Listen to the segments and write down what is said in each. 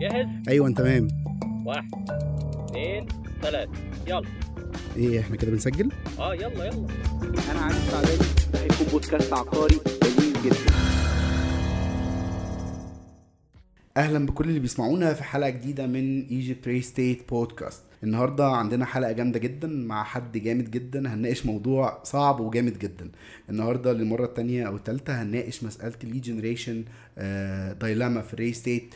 جاهز؟ أيوه انت تمام. واحد اثنين ثلاثة. يلا. إيه إحنا كده بنسجل؟ آه يلا يلا. أنا عادل سعداني ده هيكون بودكاست عقاري جميل جدا. أهلا بكل اللي بيسمعونا في حلقة جديدة من Egypt Real Estate Podcast النهارده عندنا حلقة جامدة جدا مع حد جامد جدا هنناقش موضوع صعب وجامد جدا. النهارده للمرة الثانية أو الثالثه هنناقش مسألة ال lead generation dilemma في ال real estate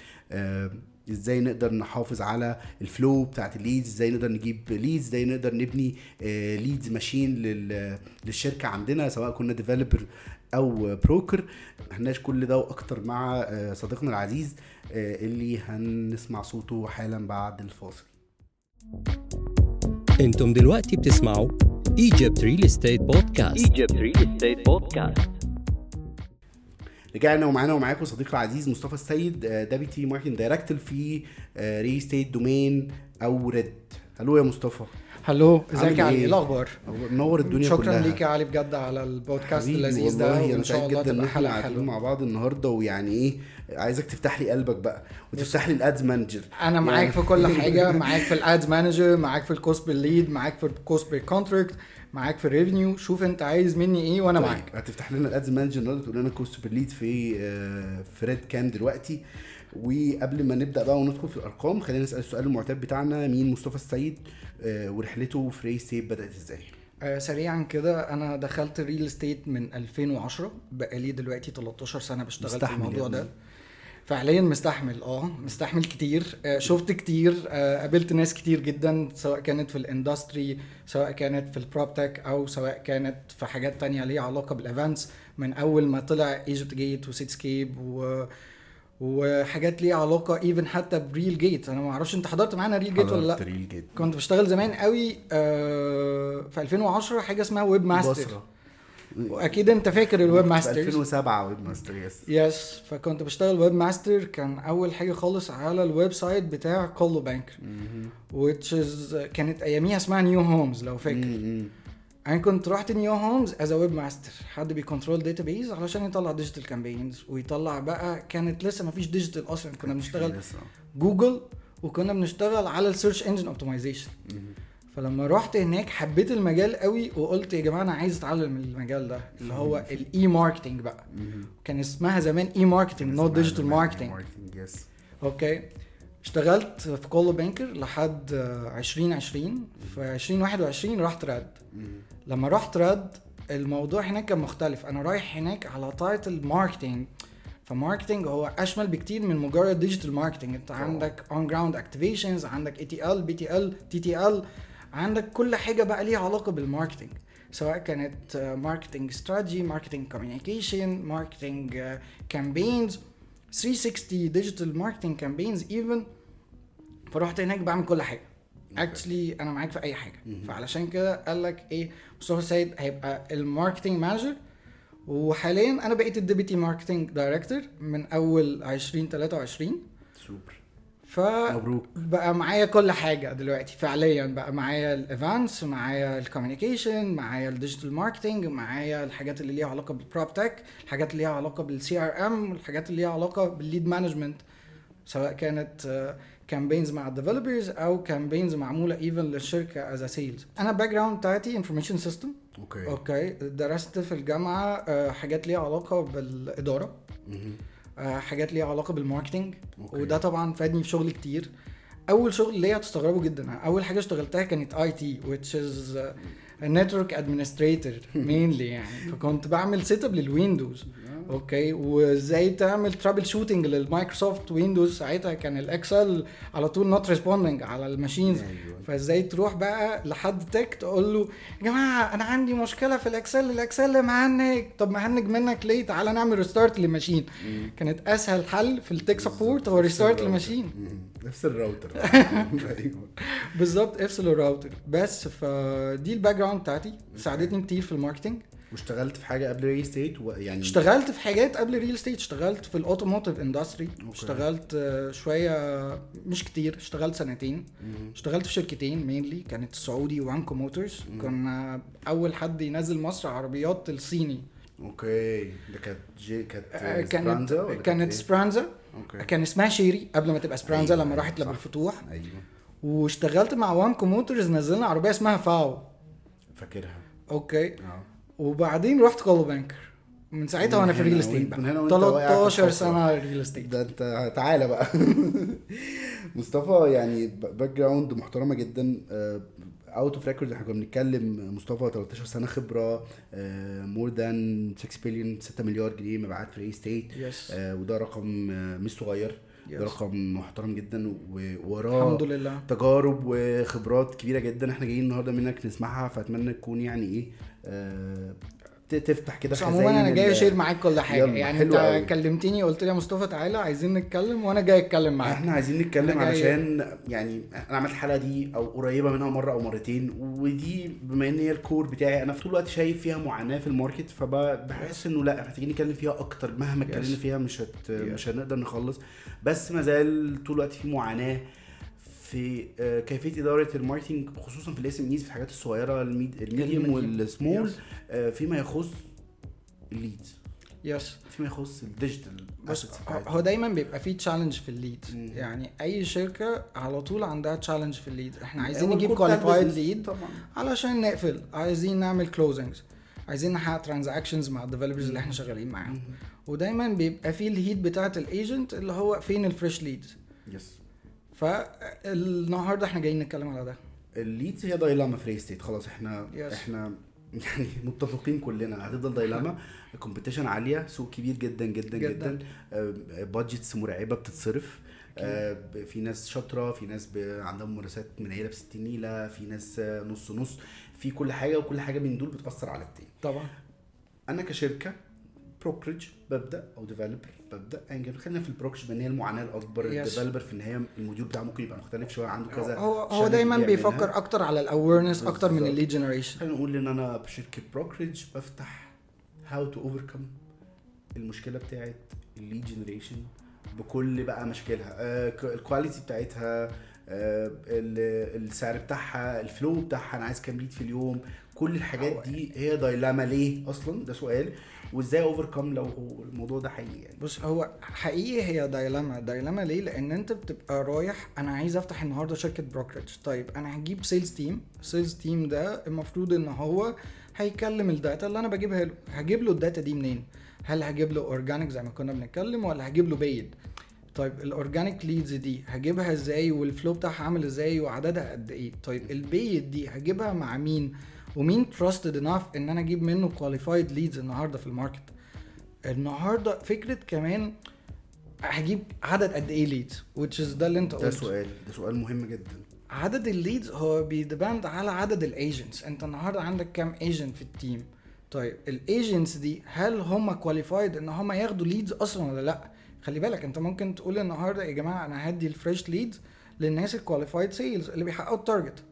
إزاي نقدر نحافظ على ال flow بتاعت ال leads إزاي نقدر نجيب leads إزاي نقدر نبني leads ماشين للشركة عندنا سواء كنا developer أو broker هنناقش كل ده وأكتر مع آه، صديقنا العزيز آه، اللي هنسمع صوته حالا بعد الفاصل. أنتم دلوقتي بتسمعوا Egypt Real Estate Podcast. Egypt Real Estate Podcast رجعنا ومعانا ومعاكم صديقي العزيز مصطفى السيد deputy marketing director في real estate domain أو ريد ألو يا مصطفى. hello ازيك يا علي؟ إيه؟ إيه الأخبار؟ منور الدنيا شكرا كلها. ليك يا علي بجد على البودكاست اللذيذ ده والله أنا سعيد جدا إن إحنا قاعدين مع بعض النهارده ويعني إيه عايزك تفتح لي قلبك بقى وتفتح لي ال ads manager أنا معاك في كل حاجة معاك في ال ads manager معاك في ال cost بال lead معاك في ال cost بال contract معاك في ال revenue شوف انت عايز مني إيه وأنا طيب، معاك هتفتح لنا ال ads manager النهارده تقول لنا cost per lead في آه، في ريد كام دلوقتي وقبل ما نبدأ بقى وندخل في الأرقام خلينا نسأل السؤال المعتاد بتاعنا مين مصطفى السيد آه، ورحلته في real estate بدأت إزاي؟ آه سريعا كده أنا دخلت ال real estate من 2010 بقالي دلوقتي 13 سنة بشتغل في الموضوع ده. فعليا مستحمل آه مستحمل كتير. آه شفت كتير آه قابلت ناس كتير جدا سواء كانت في ال industry سواء كانت في ال proptech أو سواء كانت في حاجات تانية ليها علاقة بال events من أول ما طلع ايجيبت جيت وسيتسكيب و وحاجات ليها علاقة even حتى ريل جيت أنا ما أعرفش أنت حضرت معانا ريل جيت ولا لأ؟ حضرت ريل جيت كنت بشتغل زمان قوي آه في 2010 حاجة اسمها webmaster بصرة. وأكيد أنت فاكر ال webmaster 2007 webmaster yes. yes فكنت بشتغل webmaster كان أول حاجة خالص على ال website بتاع كولدويل بانكر which is كانت أياميها اسمها نيو هومز لو فاكر. أنا كنت رحت New Homes as webmaster حد بي control database علشان يطلع digital campaigns ويطلع بقى كانت لسه ما فيش digital أصلا كنا بنشتغل. جوجل وكنا بنشتغل على ال search engine optimization فلما رحت هناك حبيت المجال قوي وقلت يا جماعة أنا عايز أتعلم المجال ده اللي هو ال e-marketing بقى. كان اسمها زمان e-marketing not digital marketing okay اشتغلت في Coldwell Banker لحد آه، 2020 في 2021 رحت راد لما رحت راد الموضوع هناك كان مختلف. أنا رايح هناك على title marketing ف marketing هو أشمل بكتير من مجرد digital marketing أنت عندك on-ground activations عندك اي تي ال بي تي ال تي تي ال عندك كل حاجة بقى ليها علاقة بال marketing سواء كانت marketing strategy marketing communication marketing campaigns 360 digital marketing campaigns even فرحت هناك بعمل كل حاجة. actually أنا معاك في أي حاجة. فعلشان كده قال لك إيه مصطفى السيد هيبقى ال marketing manager وحاليا أنا بقيت ال deputy marketing director من أول 2023 سوبر. ف مبروك. بقى معايا كل حاجة دلوقتي فعليا بقى. معايا ال events معايا ال communication معايا ال digital marketing معايا الحاجات اللي ليها علاقة بال PropTech الحاجات اللي ليها علاقة بال CRM الحاجات اللي ليها علاقة بال lead management سواء كانت campaigns مع ال developers أو campaigns معمولة even للشركة as sales أنا ال background بتاعتي information system okay. Okay. درست في الجامعة آه، حاجات ليها علاقة بالإدارة. آه، حاجات ليها علاقة بال marketing okay. وده طبعا فادني في شغل كتير. أول شغل ليا هتستغربوا جدا أول حاجة اشتغلتها كانت IT which is network administrator mainly يعني. فكنت بعمل setup لل Windows Okay. وإزاي تعمل troubleshooting لل Microsoft Windows؟ ساعتها كان ال Excel على طول not responding على ال machines. أيوة. فإزاي تروح بقى لحد tech تقول له يا جماعة أنا عندي مشكلة في ال Excel ال Excel مهنج. طب مهنج منك ليه؟ تعالى نعمل restart لل machine. كانت أسهل حل في ال tech support هو restart لل machine. نفس الراوتر. أيوه. بالظبط افصل الراوتر. بس فدي ال background بتاعتي. ساعدتني كتير في ال marketing واشتغلت في حاجة قبل ري ستيت يعني اشتغلت في حاجات قبل ريل استيت اشتغلت في الاوتوموتيف اندستري اشتغلت آه، شوية مش كتير اشتغلت سنتين. اشتغلت في شركتين مينلي كانت السعودي وانكو موتورز كنا أول حد ينزل مصر عربيات الصيني. أوكي. ده كانت جي كانت آه، سبرانزا ولا كانت كانت إيه؟ سبرانزا أوكي. كان اسمها شيري قبل ما تبقى سبرانزا أيوة، لما راحت صح. للفتوح أيوه. واشتغلت مع وامكو موتورز نزلنا عربية اسمها فاو. فاكرها. Okay. آه. وبعدين رحت Coldwell Banker من ساعتها وأنا في ال real estate من بقى. هنا وإنت واقع في 13 الحفرة. سنة real estate ده أنت تعالى بقى. مصطفى يعني background محترمة جدا. out of record إحنا كنا بنتكلم مصطفى 13 سنة خبرة. more than 6 بليون 6 مليار جنيه مبيعات في ال real estate yes وده رقم آه، مش صغير. ده Yes. رقم محترم جدا ووراه الحمد لله تجارب وخبرات كبيرة جدا إحنا جايين النهارده منك نسمعها فأتمنى تكون يعني إيه آه، تفتح كده بس عموما أنا خزاين جاي أ share معاك كل حاجة. يعني حلو أنت قوي. كلمتني قلت لي يا مصطفى تعالى عايزين نتكلم وأنا جاي أتكلم معاك. إحنا عايزين نتكلم علشان يعني أنا عملت الحلقة دي أو قريبة منها مرة أو مرتين ودي بما إن هي ال core بتاعي أنا في طول الوقت شايف فيها معاناة في ال market فبحس إنه لأ محتاجين نتكلم فيها أكتر. مهما اتكلمنا. فيها مش هت مش هنقدر نخلص. بس ما زال طول الوقت في معاناة. في آه، كيفية إدارة ال marketing خصوصا في ال SMEs في الحاجات الصغيرة ال med- ال medium. وال small. آه، فيما يخص ال leads yes فيما يخص ال digital assets. هو- دايما بيبقى فيه challenge في ال lead مم. يعني أي شركة على طول عندها challenge في ال lead إحنا عايزين نجيب qualified lead علشان نقفل. عايزين نعمل closings عايزين نحقق transactions مع ال developers اللي إحنا شغالين معاهم. ودايما بيبقى فيه ال head بتاعت ال agent اللي هو فين ال fresh leads yes فالنهاردة إحنا جايين نتكلم على ده. ال leads هي dilemma في ال estate خلاص إحنا Yes. إحنا يعني متفقين كلنا هتفضل dilemma. ال competition عالية سوق كبير جدا جدا جداً. جدا. budgets مرعبة بتتصرف. آه، في ناس شاطرة في ناس عندها ممارسات منيله ب 60 نيلة في ناس آه، نص نص. في كل حاجة وكل حاجة من دول بتأثر على التاني طبعا. أنا كشركة brokerage ببدأ أو developer ايا كان خلينا في ال brokerage لأن هي المعاناة الأكبر. ال developer في النهايه الموديول بتاعه ممكن يبقى مختلف شوية عنده كذا هو هو دايما. بيفكر أكتر على ال awareness أكتر من. ال lead generation خلينا نقول إن أنا بشركه brokerage بفتح how to overcome المشكلة بتاعت ال lead generation بكل بقى مشاكلها آه ال quality بتاعتها آه ال- السعر بتاعها ال flow بتاعها أنا عايز كام lead في اليوم كل الحاجات دي هي dilemma ليه أصلا؟ ده سؤال. وإزاي overcome لو هو الموضوع ده حقيقي يعني؟ بص هو حقيقي هي dilemma. Dilemma ليه؟ لأن أنت بتبقى رايح أنا عايز أفتح النهارده شركة brokerage طيب أنا هجيب sales team sales team ده المفروض إن هو هيكلم ال data اللي أنا بجيبها له. هجيب له ال data دي منين؟ هل هجيب له organic زي ما كنا بنتكلم ولا هجيب له paid طيب ال organic leads دي هجيبها إزاي؟ وال flow بتاعها عامل إزاي؟ وعددها قد إيه؟ طيب ال paid دي هجيبها مع مين؟ ومين trusted enough إن أنا أجيب منه qualified leads النهارده في ال market؟ النهارده فكرة كمان هجيب عدد قد إيه leads which is ده اللي أنت ده قلته. سؤال ده سؤال مهم جدا. عدد ال leads هو بي depend على عدد ال agents أنت النهارده عندك كام agent في ال team طيب ال agents دي هل هم qualified إن هم ياخدوا leads أصلا ولا لأ؟ خلي بالك أنت ممكن تقول النهارده يا جماعة أنا هدي ال fresh leads للناس ال qualified sales اللي بيحققوا ال target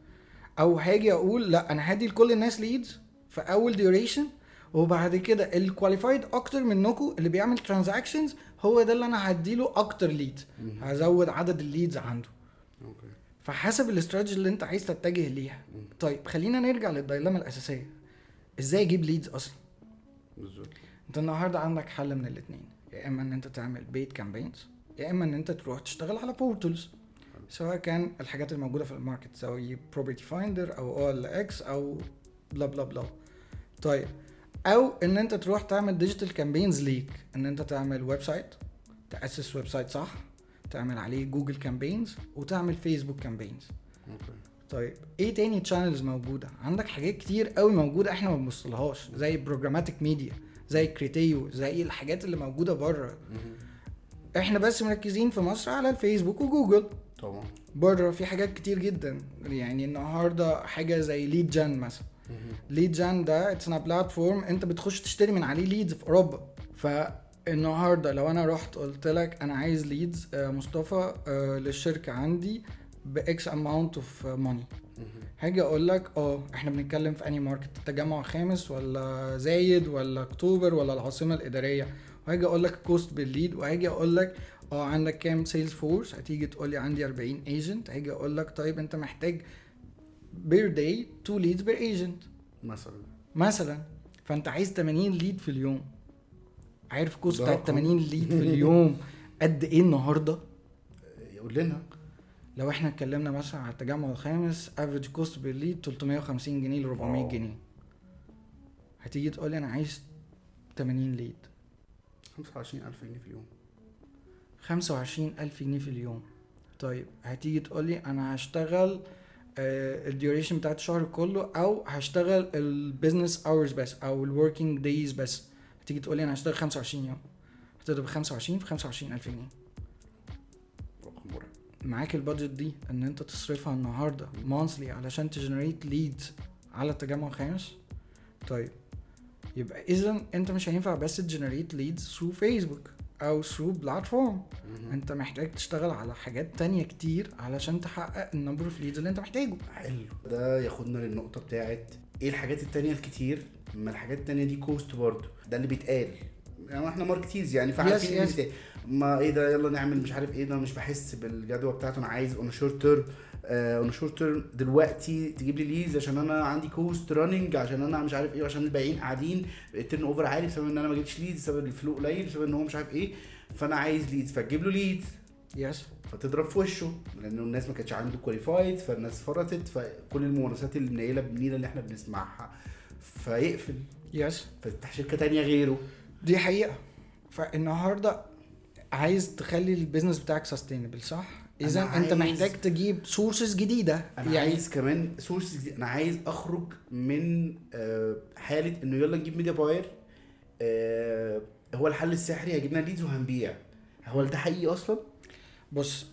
أو هاجي أقول لا أنا هدي لكل الناس leads في أول duration وبعد كده ال qualified أكتر منكم اللي بيعمل transactions هو ده اللي أنا هديله أكتر lead هزود عدد ال leads عنده. okay. فحسب الاستراتيجي اللي أنت عايز تتجه ليها. طيب خلينا نرجع لل dilemma الأساسية. إزاي أجيب leads أصلا؟ بالظبط. أنت النهارده عندك حل من الاثنين يا إما إن أنت تعمل paid campaigns يا إما إن أنت تروح تشتغل على portals سواء كان الحاجات الموجودة في ال market زي بروبرتي فايندر أو أو ال إكس أو بلا بلا بلا طيب أو إن أنت تروح تعمل digital campaigns ليك. إن أنت تعمل website تأسس website صح تعمل عليه جوجل campaigns وتعمل فيسبوك campaigns طيب إيه تاني channels موجودة؟ عندك حاجات كتير قوي موجودة إحنا ما بنبصلهاش زي programmatic media زي كريتيو زي الحاجات اللي موجودة بره. إحنا بس مركزين في مصر على الفيسبوك وجوجل. طبعا. بره في حاجات كتير جدا. يعني النهارده حاجة زي ليد جان مثلا. ليد جان ده it's platform انت بتخش تشتري من عليه leads في أوروبا. فالنهاردة لو أنا رحت قلت لك أنا عايز leads مصطفى آه، للشركة عندي x amount of money هاجي أقول لك آه إحنا بنتكلم في أنهي market التجمع خامس ولا زايد ولا أكتوبر ولا العاصمة الإدارية؟ وهاجي أقول لك cost بال lead وهاجي أقول لك آه عندك كام sales force هتيجي تقول لي عندي 40 agent هاجي أقول لك طيب أنت محتاج per day 2 leads per agent مثلا. مثلا. فأنت عايز 80 lead في اليوم. عارف cost بتاعت رقم. 80 lead في اليوم قد إيه النهارده؟ يقول لنا. لو إحنا اتكلمنا مثلا على التجمع الخامس average cost per lead 350 جنيه ل 400 wow. جنيه. هتيجي تقول لي أنا عايز 80 lead 25000 جنيه في اليوم. 25 ألف جنيه في اليوم. طيب هتيجي تقول لي أنا هشتغل ال duration بتاعت الشهر كله أو هشتغل ال business hours بس أو ال working days بس. هتيجي تقول لي أنا هشتغل 25 يوم. هتضرب 25 في 25 ألف جنيه. معاك ال budget دي إن أنت تصرفها النهارده monthly علشان ت generate leads على التجمع الخامس؟ طيب يبقى اذا أنت مش هينفع بس ت generate leads through فيسبوك أو through platform. أنت محتاج تشتغل على حاجات تانية كتير علشان تحقق ال number of leads اللي أنت محتاجه. حلو. ده ياخدنا للنقطة بتاعت إيه الحاجات التانية الكتير ما الحاجات التانية دي cost برضه. ده اللي بيتقال. يعني إحنا marketers يعني فعارفين Yes, yes. ما إيه ده يلا نعمل مش عارف إيه ده مش بحس بالجدوى بتاعته أنا عايز on short term on short term دلوقتي تجيب لي leads عشان أنا عندي cost running عشان أنا مش عارف إيه عشان الباقيين قاعدين ال turnover عالي بسبب إن أنا ما جبتش leads بسبب ال flow قليل بسبب إن هو مش عارف إيه. فأنا عايز leads فتجيب له leads yes فتضرب في وشه لأنه الناس ما كانتش عنده qualified فالناس فرطت فكل الممارسات المنيله بنيله اللي إحنا بنسمعها فيقفل. yes فتفتح شركة تانية غيره. دي حقيقة. فالنهاردة عايز تخلي ال business بتاعك sustainable صح؟ اذا أنت محتاج تجيب sources جديدة. أنا يعني عايز كمان source جديد أنا عايز أخرج من آه، حالة إنه يلا نجيب media buyer آه، هو الحل السحري هيجيب لنا leads وهنبيع. هو ده حقيقي أصلا؟ بص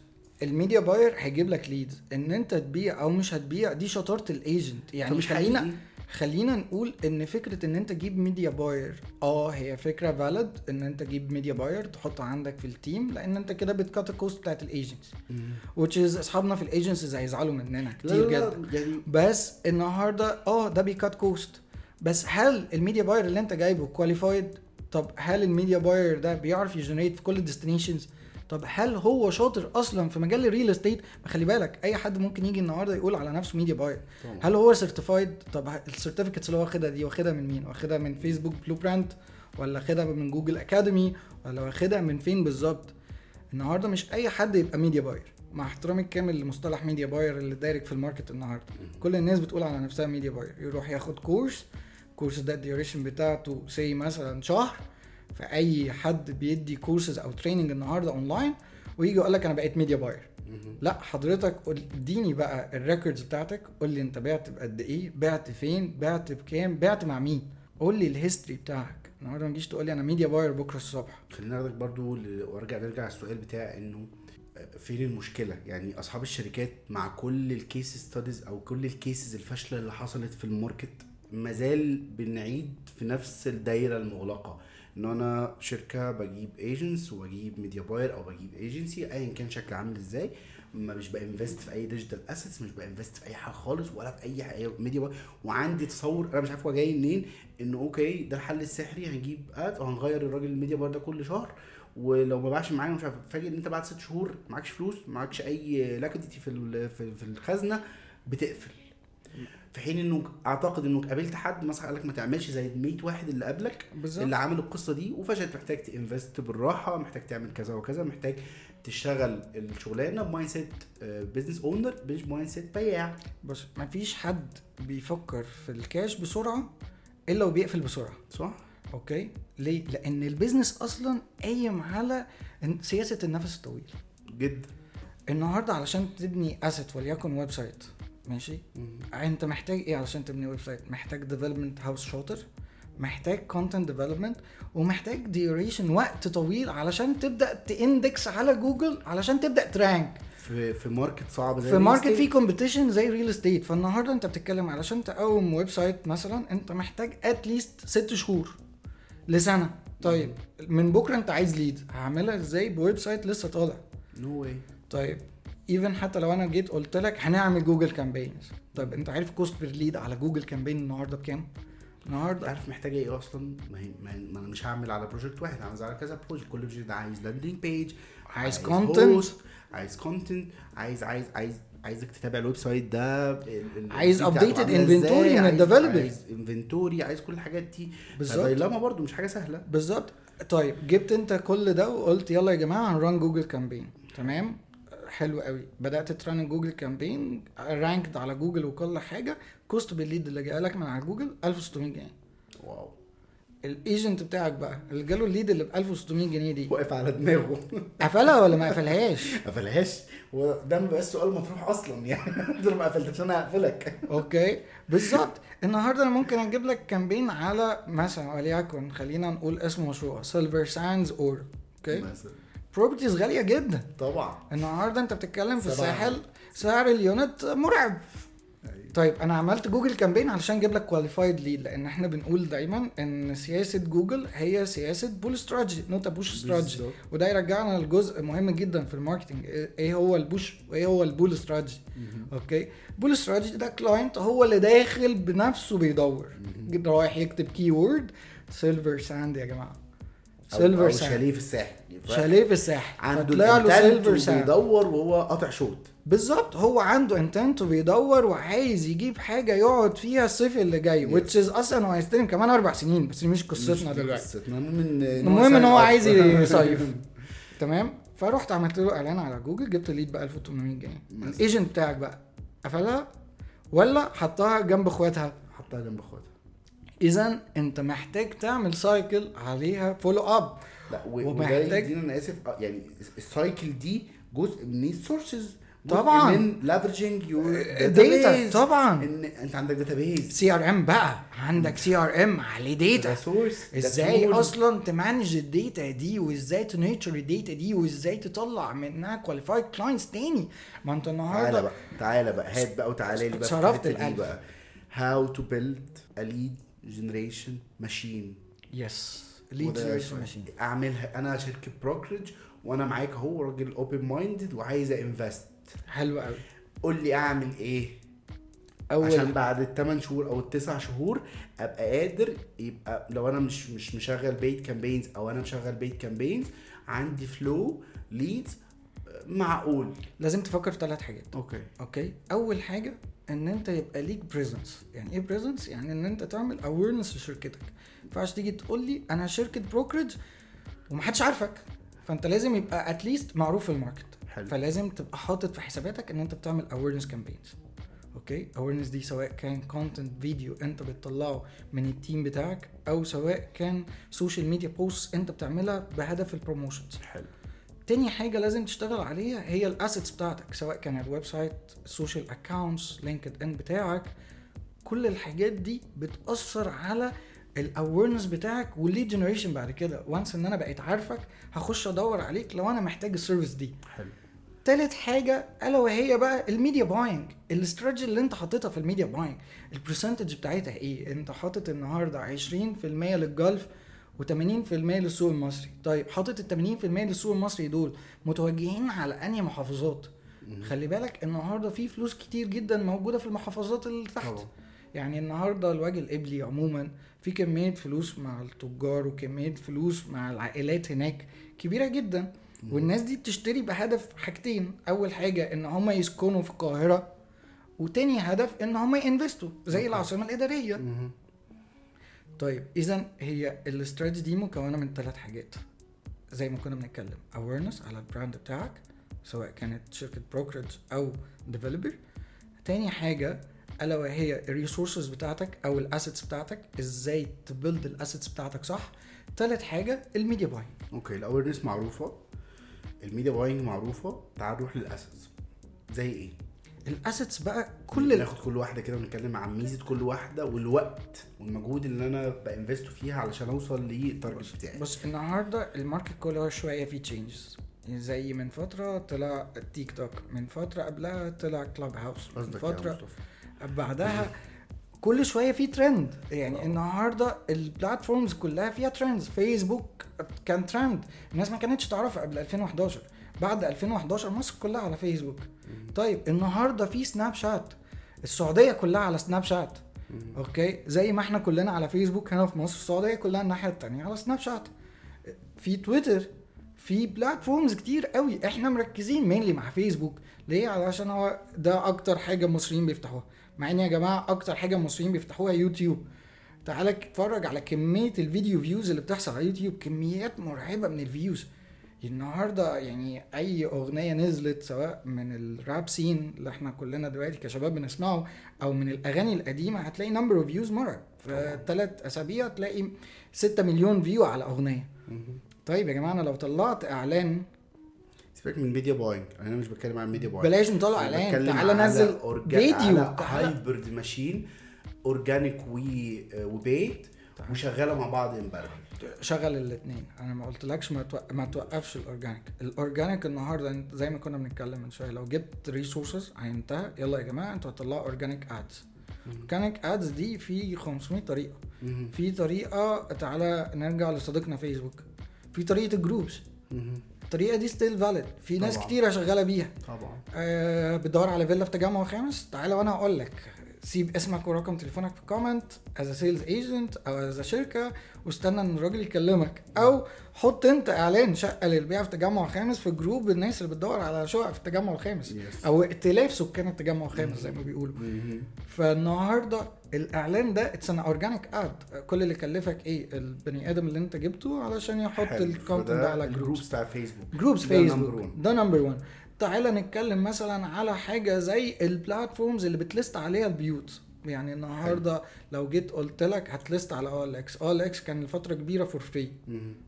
ال media buyer هيجيب لك leads إن أنت تبيع أو مش هتبيع دي شطارة ال agent يعني خلينا. خلينا نقول إن فكرة إن أنت تجيب media buyer آه هي فكرة valid إن أنت تجيب media buyer تحطه عندك في ال team لأن أنت كده بت cut ال cost بتاعت الايجنتس which is أصحابنا في ال agencies هيزعلوا مننا كتير جدا. يعني بس النهارده آه ده بي cut cost بس هل ال media buyer اللي أنت جايبه qualified طب هل ال media buyer ده بيعرف ي generate في كل ال destinations طب هل هو شاطر أصلا في مجال ال real estate ما خلي بالك أي حد ممكن يجي النهارده يقول على نفسه media buyer. هل هو certified طب ال certificates اللي هو واخدها دي واخدها من مين؟ واخدها من فيسبوك blueprint ولا واخدها من جوجل academy ولا واخدها من فين بالظبط؟ النهارده مش أي حد يبقى media buyer مع احترامي الكامل لمصطلح media buyer اللي داير في ال market النهارده. كل الناس بتقول على نفسها media buyer يروح ياخد course ال course ده ال duration بتاعته say مثلا شهر فاي حد بيدي كورسز أو training النهارده اونلاين ويجي يقول لك أنا بقيت media buyer لا حضرتك اديني بقى ال records بتاعتك قول لي أنت بعت بقد إيه بعت فين بعت بكام بعت مع مين. قول لي ال history بتاعك. النهارده ما تجيش تقول لي أنا ميديا buyer بكرة الصبح. خلينا ناخدك برضو وأرجع نرجع السؤال بتاع إنه فين المشكلة؟ يعني أصحاب الشركات مع كل ال case studies أو كل ال cases الفاشلة اللي حصلت في ال market مازال بنعيد في نفس الدايرة المغلقة. ان أنا شركة بجيب agents وبجيب media buyer أو بجيب ايجنسي ايا كان شكل عامل إزاي. ما مش ب invest في أي digital assets مش ب invest في أي حاجة خالص ولا في أي حاجة media buyer وعندي تصور أنا مش عارف هو جاي منين إنه okay ده الحل السحري هنجيب ad وهنغير الراجل ال media buyer ده كل شهر. ولو ما باعش معانا مش عارف فاجئ إن أنت بعد ست شهور معكش فلوس معكش أي ال- في في الخزنة بتقفل. في حين انه أعتقد إنك قابلت حد مثلا قال لك ما تعملش زي ال 100 واحد اللي قبلك بالظبط. اللي عامل القصة دي وفشلت محتاج ت invest بالراحة محتاج تعمل كذا وكذا محتاج تشتغل الشغلانة ب mindset business owner مش mindset بياع. بص مفيش حد بيفكر في الكاش بسرعة إلا وبيقفل بسرعة. صح؟ okay؟ ليه؟ لأن ال business أصلا قايم على سياسة النفس الطويل. جدا النهارده علشان تبني asset وليكن website ماشي؟ انت محتاج إيه علشان تبني website؟ محتاج development house شاطر محتاج content development ومحتاج duration وقت طويل علشان تبدأ ت index على جوجل علشان تبدأ ت rank. في في market صعب زي في market فيه competition زي real estate فالنهاردة انت بتتكلم علشان تقوم website مثلا انت محتاج at least ست شهور لسنة. طيب من بكرة انت عايز lead هعملها إزاي؟ ب website لسه طالع. no way طيب even حتى لو أنا جيت قلت لك هنعمل Google campaigns طيب أنت عارف cost per lead على Google campaign النهارده بكام؟ النهارده؟ عارف محتاجه إيه أصلا؟ ما, هي ما, أنا مش هعمل على project واحد هعمل على كذا project كل project ده عايز landing page عايز host، عايز content عايز عايز عايز عايزك تتابع ال website ده عايز inventory إزاي، من عايز- ال developer. عايز inventory عايز كل الحاجات دي. بالظبط. بالظبط برضه مش حاجة سهلة. بالظبط. طيب جبت أنت كل ده وقلت يلا يا جماعة هن run Google campaign تمام؟ حلو قوي. بدأت ت run Google campaign ranked على جوجل وكل حاجة. cost per lead اللي جاي لك من على جوجل 1600 جنيه. wow. ال agent بتاعك بقى اللي جاله ال lead اللي ب 1600 جنيه دي. واقف على دماغه. قفلها ولا ما قفلهاش؟ قفلهاش. وده ما بقاش سؤال مطروح أصلا يعني. انت ما قفلتش أنا هقفلك. okay. بالظبط. النهارده أنا ممكن أجيب لك campaign على مثلا وليكن خلينا نقول اسم مشروع Silver Sands Ora okay؟ مثلا. properties غالية جدا. طبعا. النهارده انت بتتكلم في. الساحل سعر ال unit مرعب. طيب أنا عملت Google campaign علشان أجيب لك qualified lead لأن إحنا بنقول دايما إن سياسة جوجل هي سياسة pull strategy not push strategy. وده يرجعنا لجزء مهم جدا في ال marketing إيه هو ال push وايه هو ال pull strategy okay؟ pull strategy ده client هو اللي داخل بنفسه بيدور. رايح يكتب keyword Silver Sand يا جماعة. Silver Silver Sand شاليه في الساحل شاليه في الساحل. عنده له Silver Sand وبيدور وهو قاطع شوط بالظبط هو عنده intent وبيدور وعايز يجيب حاجة يقعد فيها الصيف اللي جاي which is أصلا هو هيستلم كمان أربع سنين بس مش قصتنا دلوقتي. قصتنا المهم ان هو عايز. يصيف. تمام؟ فرحت عملت له إعلان على جوجل جبت lead ب 1800 جنيه. ال agent بتاعك بقى قفلها ولا حطها جنب اخواتها؟ حطها جنب اخواتها. اذا أنت محتاج تعمل cycle عليها follow اب لا ومحتاج- أنا آسف آه، يعني ال cycle دي جزء من ال sources طبعاً. من leveraging your data طبعا. إن أنت عندك دات up يز CRM بقى. عندك CRM عليه data source إزاي أصلا ت manage ال data دي؟ وإزاي ت nurture ال data دي؟ وإزاي تطلع منها qualified clients تاني؟ ما أنت تعالى النهارده بقى تعالى بقى هات بقى وتعالى لي بقى صرفت الألف. بقى. how to build a lead generation machine yes lead generation machine اعملها. أنا شركة brokerage وأنا معاك اهو راجل open-minded وعايز invest حلو قوي. قول لي اعمل إيه؟ أول عشان بعد الثمان شهور أو التسع شهور ابقى قادر يبقى لو أنا مش مش مشغل paid campaigns أو أنا مشغل paid campaigns عندي flow leads معقول. لازم تفكر في ثلاث حاجات. okay. okay؟ أول حاجة إن أنت يبقى ليك presence يعني إيه presence يعني إن أنت تعمل awareness لشركتك. ما ينفعش تيجي تقول لي أنا شركة brokerage ومحدش عارفك فأنت لازم يبقى at least معروف في ال market. حلو. فلازم تبقى حاطط في حساباتك إن أنت بتعمل awareness campaigns okay؟ awareness دي سواء كان content فيديو أنت بتطلعه من ال team بتاعك أو سواء كان social media post أنت بتعملها بهدف ال promotions حلو. تاني حاجة لازم تشتغل عليها هي ال assets بتاعتك سواء كان ال website ال social accounts LinkedIn بتاعك. كل الحاجات دي بتأثر على ال awareness بتاعك وال lead generation بعد كده. once إن أنا بقيت عارفك هخش أدور عليك لو أنا محتاج ال service دي. حلو. تالت حاجة ألا وهي بقى ال media buying ال strategy اللي أنت حاططها في ال media buying ال percentage بتاعتها إيه؟ أنت حاطط النهاردة 20% لل Gulf و80% للسوق المصري. طيب حاطط ال 80% للسوق المصري دول متوجهين على أنهي محافظات؟ خلي بالك النهارده في فلوس كتير جدا موجودة في المحافظات اللي تحت. يعني النهارده الوجه القبلي عموما في كمية فلوس مع التجار وكمية فلوس مع العائلات هناك كبيرة جدا. والناس دي بتشتري بهدف حاجتين. أول حاجة إن هم يسكنوا في القاهرة وتاني هدف إن هم ينفستوا زي العاصمة الإدارية. طيب إذا هي الاستراتيجي دي مكونة من ثلاث حاجات. زي ما كنا بنتكلم awareness على البراند بتاعك سواء كانت شركة brokerage أو developer تاني حاجة ألا وهي ال resources بتاعتك أو ال assets بتاعتك إزاي ت build ال assets بتاعتك صح؟ تالت حاجة ال media buying okay ال awareness معروفة ال media buying معروفة تعال نروح لل assets زي إيه؟ ال assets بقى كل. ناخد كل واحدة كده ونتكلم عن ميزة كل واحدة والوقت والمجهود اللي أنا ب invest ه فيها علشان أوصل لل target بتاعي. بص النهارده ال market كل شوية فيه changes زي من فترة طلع تيك توك من فترة قبلها طلع كلاب هاوس من فترة بعدها كل شوية في ترند يعني النهارده ال platforms كلها فيها trends فيسبوك كان ترند الناس ما كانتش تعرفها قبل 2011 بعد 2011 مصر كلها على فيسبوك طيب النهارده في سناب شات السعودية كلها على سناب شات okay؟ زي ما إحنا كلنا على فيسبوك هنا في مصر السعودية كلها الناحية التانية على سناب شات في تويتر في platforms كتير قوي. إحنا مركزين mainly مع فيسبوك ليه؟ علشان هو ده أكتر حاجة المصريين بيفتحوها. مع إن يا جماعة أكتر حاجة المصريين بيفتحوها يوتيوب تعالى اتفرج على كمية ال video views اللي بتحصل على يوتيوب كميات مرعبة من ال views النهارده يعني اي اغنيه نزلت سواء من ال rap scene اللي إحنا كلنا دلوقتي كشباب بنسمعه أو من الاغاني القديمه هتلاقي number of views مرعب في ثلاث أسابيع تلاقي 6 مليون view على أغنية. طيب يا جماعة أنا لو طلعت إعلان سيبك من media buying أنا مش بتكلم عن media buying بلاش نطلع إعلان. تعالى نزل فيديو على hybrid machine organic و paid وشغالة مع بعض in parallel شغل الاثنين. أنا ما قلتلكش ما, توق... ما توقفش ال organic. ال organic النهارده انت زي ما كنا بنتكلم من شوية لو جبت resources عينتها يلا يا جماعة أنتوا هتطلعوا organic ads organic ads دي في 500 طريقة. في طريقة تعالى نرجع لصديقنا فيسبوك في طريقة ال groups الطريقة دي still valid في ناس. كتيرة شغالة بيها. طبعا. آه بتدور على فيلا في تجمع خامس. تعالى وأنا هقول لك سيب اسمك ورقم تليفونك في comment as sales agent أو as شركة واستنى إن الراجل يكلمك. أو حط أنت إعلان شقة للبيع في تجمع خامس في جروب الناس اللي بتدور على شقق في التجمع الخامس. Yes. أو ائتلاف سكان التجمع الخامس زي ما بيقولوا. فالنهاردة الإعلان ده it's an organic ad كل اللي كلفك إيه؟ البني آدم اللي أنت جبته علشان يحط ال content ده على groups بتاع فيسبوك groups فيسبوك. ده number 1 تعالى نتكلم مثلا على حاجة زي ال platforms اللي بت list عليها البيوت. يعني النهارده لو جيت قلت لك هت list على أو إل إكس. أو إل إكس كان لفترة كبيرة for free.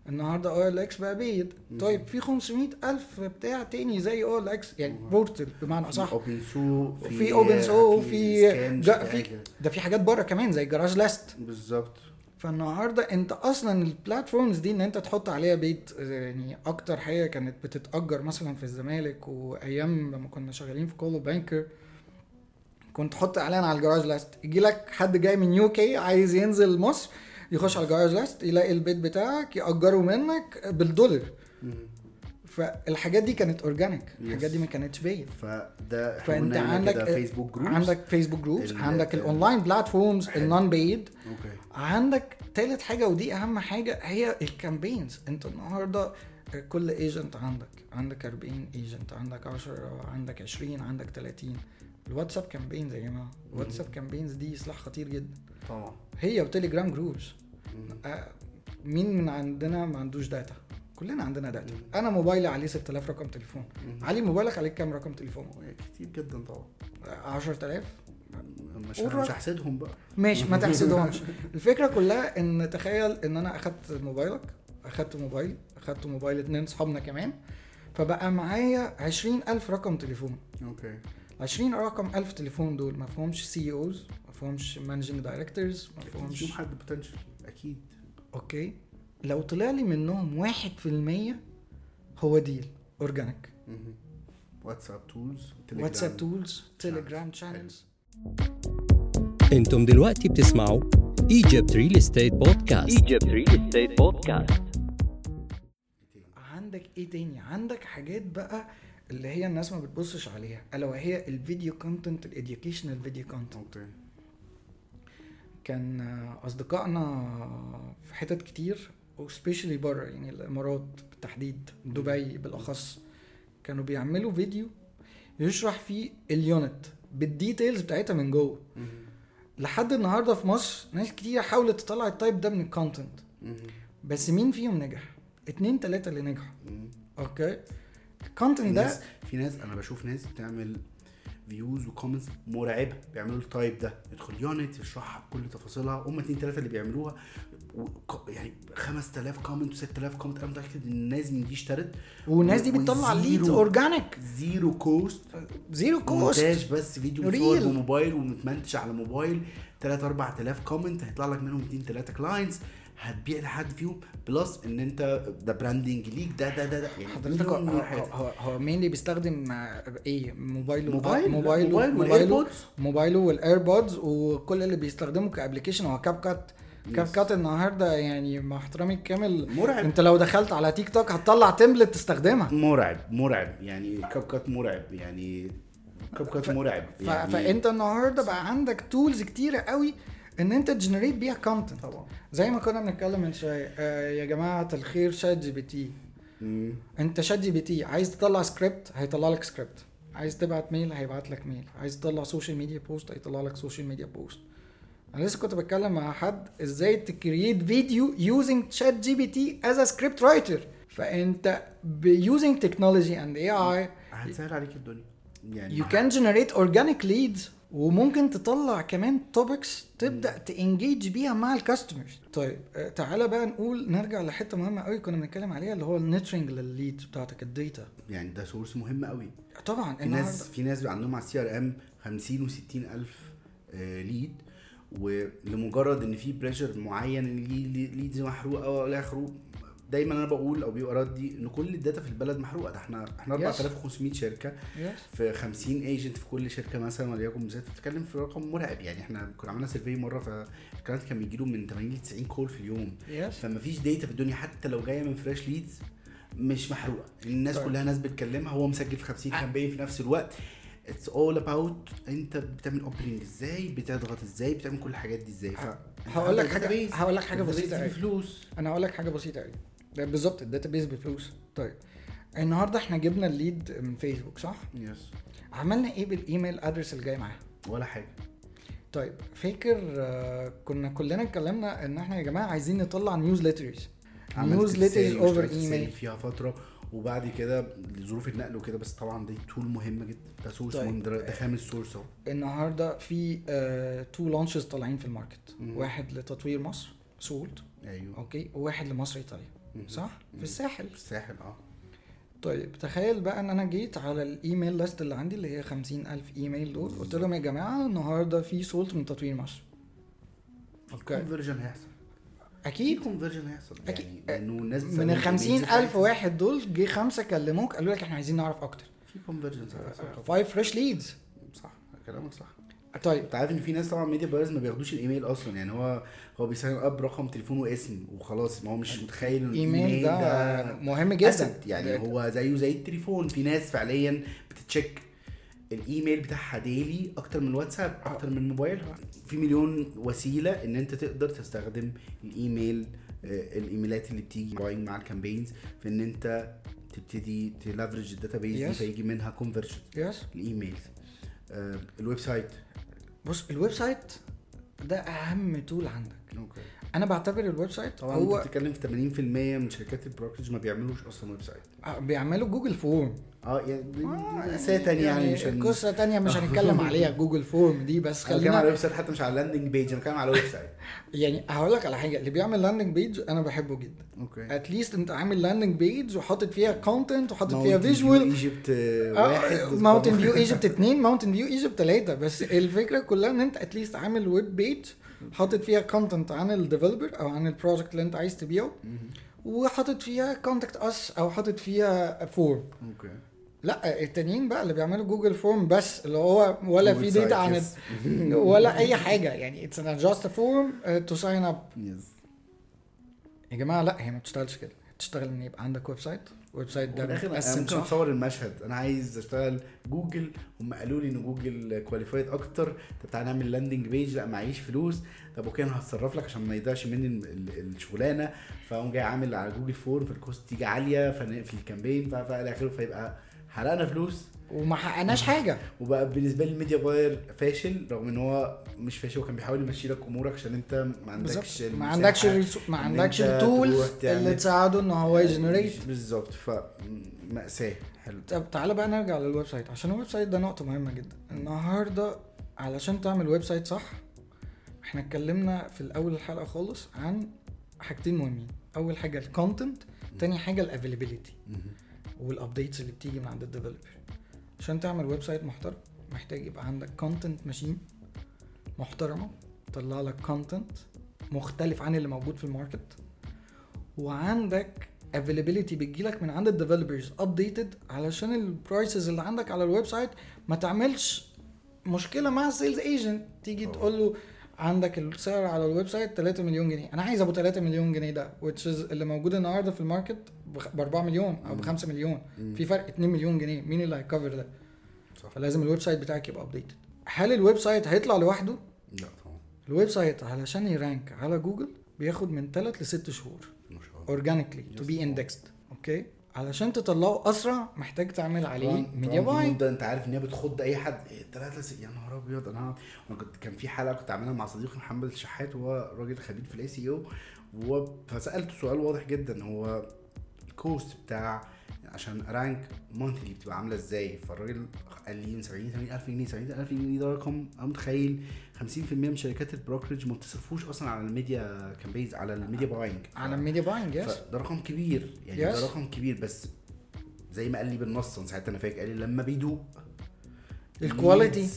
النهارده أو إل إكس بقى paid طيب في 500 ألف بتاع تاني زي أو إل إكس. يعني portal بمعنى في اصح OpenSooq في OpenSooq في في في. ده في حاجات بره كمان زي Craigslist بالظبط. فالنهاردة انت أصلا ال platforms دي ان انت تحط عليها بيت يعني أكتر حاجة كانت بتتأجر مثلا في الزمالك وأيام لما كنا شغالين في كولدويل بانكر كنت تحط إعلان على ال Craigslist. يجي لك حد جاي من UK عايز ينزل مصر يخش على ال Craigslist يلاقي البيت بتاعك يأجره منك بالدولار. فالحاجات دي كانت organic الحاجات دي ما كانتش paid فده فأنت عندك فيسبوك groups عندك فيسبوك groups عندك ال- ال online platforms. ال non-paid okay عندك تالت حاجة ودي أهم حاجة هي ال campaigns أنت النهارده كل agent عندك عندك 40 ايجنت عندك 10 عندك 20 عندك 30 الواتساب campaigns يا جماعة. الواتساب campaigns دي سلاح خطير جدا. طبعا. هي وتليجرام groups آه، مين من عندنا ما عندوش data كلنا عندنا data أنا موبايلي عليه 6000 رقم تليفون. علي موبايلك عليه كام رقم تليفون؟ كتير جدا طبعا. آه، 10000 مش مش. هحسدهم بقى. ماشي ما تحسدهمش. الفكرة كلها إن تخيل إن أنا أخدت موبايلك أخدت موبايلي أخدت موبايل اتنين صحابنا كمان فبقى معايا عشرين ألف رقم تليفون. okay. عشرين رقم ألف تليفون دول ما فيهمش CEOs ما فيهمش managing directors ما فيهم فيهمش حد potential أكيد. okay. لو طلع لي منهم واحد في المية هو deal organic. واتساب tools واتساب tools تليجرام channels أنتم دلوقتي بتسمعوا Egypt Real Estate Podcast Egypt Real Estate Podcast. عندك إيه تاني؟ عندك حاجات بقى اللي هي الناس ما بتبصش عليها ألا وهي ال video content ال educational video content okay كان أصدقائنا في حتت كتير و specially بره يعني الإمارات بالتحديد دبي بالأخص كانوا بيعملوا فيديو يشرح فيه ال unit بال details بتاعتها من جوه. لحد النهارده في مصر ناس كتير حاولت تطلع ال type ده من ال content بس مين فيهم نجح؟ اتنين تلاتة اللي نجحوا. okay؟ ال content ده في ناس أنا بشوف ناس بتعمل views و comments مرعبة بيعملوا ال type ده. يدخل unit يشرحها بكل تفاصيلها. هم اتنين تلاتة اللي بيعملوها. يعني 5000 comment و6000 comment أنا متأكد إن الناس من دي اشترت. والناس دي بتطلع leads organic zero cost zero cost مونتاج بس فيديو. متصور بموبايل ومتمنتج على موبايل. 3 4000 comment هيطلع لك منهم 2 3 clients هتبيع لحد فيهم. plus إن أنت ده branding ليك ده ده ده, ده. يعني حضرتك هو هو. هو, هو مين اللي بيستخدم آه، إيه؟ موبايله موبايل، موبايله موبايل موبايله. موبايله وال AirPods وكل اللي بيستخدمه ك application هو CapCut CapCut النهارده يعني مع احترامي الكامل مرعب. انت لو دخلت على تيك توك هتطلع template تستخدمها. مرعب مرعب. يعني CapCut مرعب. يعني CapCut مرعب. يعني فانت النهارده بقى عندك tools كتيرة قوي ان انت ت generate بيها content طبعا. زي ما كنا بنتكلم من شوية آه يا جماعة الخير ChatGPT. مم. انت ChatGPT عايز تطلع سكريبت هيطلع لك سكريبت عايز تبعت mail هيبعت لك mail عايز تطلع social media post هيطلع لك social media post أنا لسه كنت بتكلم مع حد إزاي ت create video using ChatGPT as a script writer فانت by using technology and AI هتسهل عليك الدنيا. يعني يو كان جنريت اورجانيك ليدز وممكن تطلع كمان topics تبدأ ت engage بيها مع ال customers طيب آه، تعالى بقى نقول نرجع لحتة مهمة قوي كنا بنتكلم عليها اللي هو ال nurturing لل lead بتاعتك ال data. يعني ده source مهم قوي طبعا في ناس في ناس عندهم على ال CRM 50 و60 ألف آه، lead ولمجرد إن في pressure معين leads محروقة ولا اخره دايما أنا بقول أو بيبقى ردي إن كل ال data في البلد محروقة. ده إحنا إحنا Yes. 4500 شركة. Yes. في 50 agent في كل شركة مثلا وليكن بالذات بتتكلم في رقم مرعب. يعني إحنا كنا عملنا survey مرة فال client كان بيجي له من 80 ل 90 call في اليوم. فما فيش data في الدنيا. حتى لو جاية من fresh leads مش محروقة. الناس طيب. كلها ناس بتكلمها. هو مسجل في 50 campaign في نفس الوقت. it's all about انت بتعمل opening إزاي بتضغط إزاي بتعمل كل الحاجات دي إزاي. ف هقول لك حاجة. هقول لك حاجة بسيطة قوي بفلوس؟ أنا هقول لك حاجة بسيطة قوي بالظبط ال database بفلوس. طيب النهارده إحنا جبنا ال lead من فيسبوك صح؟ yes عملنا إيه بال email address اللي جاي معاها؟ ولا حاجة. طيب فاكر آه، كنا كلنا اتكلمنا إن إحنا يا جماعة عايزين نطلع نيوزليترز نيوزليترز اوفر ايميل فيها فترة. وبعد كده لظروف النقل وكده بس طبعا دي tool مهمة جدا. ده source طيب. ده ده خامس source أهو. النهارده في two launches طالعين في ال market. مم. واحد لتطوير مصر Salt أيوه. okay. وواحد لمصر إيطاليا. مم. صح؟ مم. في الساحل. في الساحل آه. طيب تخيل بقى إن أنا جيت على ال email list اللي عندي اللي هي 50000 إيميل دول. قلت لهم يا جماعة النهارده في Salt من تطوير مصر. okay. conversion هيحصل. في أكيد conversion هيحصل. أكيد. يعني إنه الناس من ال emails 50000 بتاعتها. واحد دول جه خمسة كلموك قالوا لك إحنا عايزين نعرف أكتر. في كونفرجن 5 فريش ليدز صح كلامك صح. طيب. أنت عارف إن في ناس طبعا media buyers ما بياخدوش الإيميل أصلا. يعني هو هو بي sign up رقم تليفون واسم وخلاص. ما هو مش متخيل إن الإيميل ده مهم جدا. يعني هو زيه زي التليفون. في ناس فعليا بتت check ال email بتاعها daily أكتر من الواتساب أكتر من موبايلها في مليون وسيلة إن أنت تقدر تستخدم الإيميل آه، الإيميلات اللي بتيجي مع ال campaigns في إن أنت تبتدي ت leverage ال database دي Yes. فيجي منها conversion yes ال email آه، ال website. بص ال website ده أهم tool عندك. okay أنا بعتبر ال website طبعا هو أنت بتتكلم في 80% من شركات ال brokerage ما بيعملوش أصلا website. آه، بيعملوا Google Form آه يعني دي- آه، قصه تانية يعني مش هن- قصة تانية مش هنتكلم عليها Google Form دي بس أنا بتكلم على خلينا الويب site حتى مش على ال landing page أنا بتكلم على الويب سايت. يعني هقول لك على حاجة اللي بيعمل landing page أنا بحبه جدا. okay. at least أنت عامل landing page وحاطط فيها content وحاطط فيها visual Egypt واحد. Mountain View Egypt اتنين Mountain View Egypt تلاتة. بس الفكرة كلها إن أنت at least عامل web page حاطط فيها content عن ال developer أو عن ال project اللي أنت عايز تبيعه وحاطط فيها contact us أو حاطط فيها form okay. لا التانيين بقى اللي بيعملوا Google Form بس اللي هو ولا في data عن yes. ولا أي حاجة. يعني it's just form to sign up yes يا جماعة لا هي ما بتشتغلش كده. بتشتغل إن يبقى عندك website website ده متقسم ممكن اتصور المشهد. أنا عايز أشتغل جوجل هم قالوا لي إن Google qualified أكتر. طب تعالى نعمل landing page لأ معيش فلوس. طب okay أنا هتصرف لك عشان ما يضيعش مني ال- ال- الشغلانة. فأقوم جاي عامل على Google Form فال cost تيجي عالية فنقفل ال campaign فإلى آخره فيبقى حرقنا فلوس. وما حققناش حاجة. وبقى بالنسبة لي ال media buyer فاشل رغم إن هو مش فاشل هو كان بيحاول يمشي لك أمورك عشان أنت ما عندكش ما عندكش ما عندكش ال tools اللي تساعده إن هو ي generate. بالظبط. ف مأساة. حلو. طب تعالى بقى نرجع لل website. عشان ال website ده نقطة مهمة جدا. النهاردة علشان تعمل website صح إحنا اتكلمنا في الأول الحلقة خالص عن حاجتين مهمين. أول حاجة ال content تاني حاجة ال availability وال updates اللي بتيجي من عند ال developer عشان تعمل website محترم محتاج يبقى عندك content machine محترمة تطلع لك content مختلف عن اللي موجود في ال market وعندك availability بتجيلك من عند ال developers updated علشان ال prices اللي عندك على ال website ما تعملش مشكلة مع ال sales agent تيجي أوه. تقول له عندك السعر على ال website 3 مليون جنيه. أنا عايز أبو 3 مليون جنيه ده which is اللي موجود النهارده في ال market ب 4 مليون أو ب 5 مليون. مم. في فرق 2 مليون جنيه. مين اللي هيكفر ده؟ صح. فلازم ال website بتاعك يبقى updated هل ال website هيطلع لوحده؟ لا طبعا. ال website علشان ي rank على جوجل بياخد من 3 ل 6 شهور اورجانيكلي تو. بي اندكسد أوكي علشان تطلعه أسرع محتاج تعمل عليه media buying مده أنت عارف إن هي بتخض أي حد. إيه ثلاثة س... يا نهار أبيض أنا كنت كان في حلقة كنت عاملها مع صديقي محمد الشحات وهو راجل خبير في ال SEO فسألته سؤال واضح جدا هو ال cost بتاع عشان rank monthly بتبقى عاملة إزاي؟ فالراجل قال لي من 70 80 ألف جنيه 70 ألف جنيه ده رقم أنا متخيل. 50% من شركات ال brokerage ما بتصرفوش أصلا على ال media campaigns على ال media buying. على ال media buying yes فده رقم كبير يعني Yes. ده رقم كبير بس زي ما قال لي بالنص ساعتها أنا فاكر قال لي لما بيدوق ال quality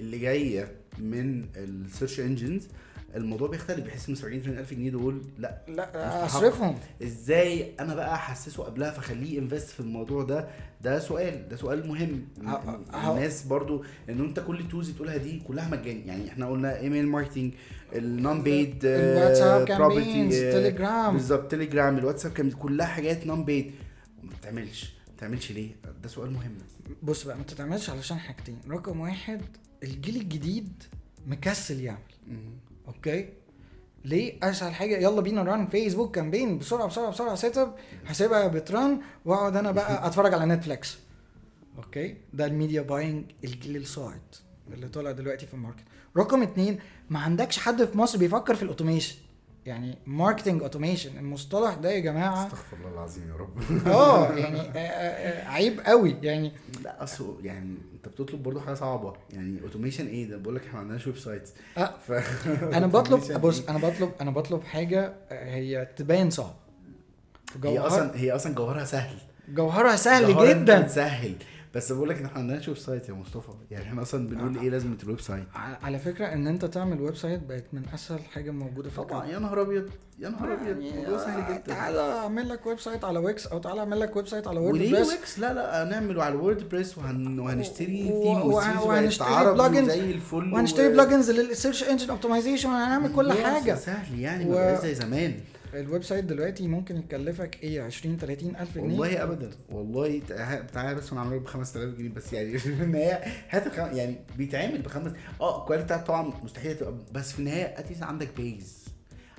اللي جاية من ال search engines الموضوع بيختلف بحس إن 70 الف جنيه دول لا لا. أصرفهم. إزاي أنا بقى أحسسه قبلها فخليه invest في الموضوع ده؟ ده سؤال ده سؤال مهم. ه- ه- الناس برضو إن أنت كل ال tools اللي بتقولها دي كلها مجاني يعني إحنا قلنا email marketing ال non-paid campaigns، تليجرام. بالظبط تليجرام الواتساب كان كلها حاجات non-paid ما بتعملش ما بتعملش ليه؟ ده سؤال مهم. بص بقى ما تتعملش علشان حاجتين. رقم واحد الجيل الجديد مكسل يعمل. okay? ليه؟ أسهل حاجة يلا بينا run Facebook campaign بسرعة بسرعة بسرعة set up هسيبها بت run وأقعد أنا بقى أتفرج على نتفليكس okay? ده ال media buying الجيل الصاعد اللي طالع دلوقتي في ال market. رقم اتنين ما عندكش حد في مصر بيفكر في ال automation يعني marketing automation المصطلح ده يا جماعة استغفر الله العظيم يا رب. آه يعني آه، آه، آه، عيب قوي. يعني لا أصل يعني أنت بتطلب برضه حاجة صعبة. يعني automation إيه؟ ده بقول لك إحنا ما عندناش website ف... أنا بطلب بص؟ أنا بطلب أنا بطلب حاجة هي تبين صعب. هي أصلا هي أصلا جوهرها سهل. جوهرها سهل جوهرها جدا. سهل. بس بقول لك إن إحنا ما عندناش website يا مصطفى. يعني إحنا أصلا بنقول إيه لازمه ال website. على فكرة إن أنت تعمل website بقت من أسهل حاجة موجودة في طبعا. يا نهار أبيض يا نهار أبيض. يعني الموضوع سهل جدا. تعالى أعمل لك website على Wix أو تعالى أعمل لك ويب سايت على وليه ووردبريس ويكس لا لا هنعمله على ال WordPress وهن... وهنشتري ثيم وهنشتري plugins. زي الفل وهنشتري plugins لل search engine optimization وهنعمل كل حاجة. سهل يعني ما زي زمان. ال website دلوقتي ممكن يكلفك إيه؟ 20 30 ألف جنيه. والله ابدا. والله تع- تعالى بس أنا عامله ب 5000 جنيه بس. يعني في النهاية هات. يعني بيتعمل بخمس. آه ال quality طبعا مستحيل تبقى بس في النهاية at least عندك base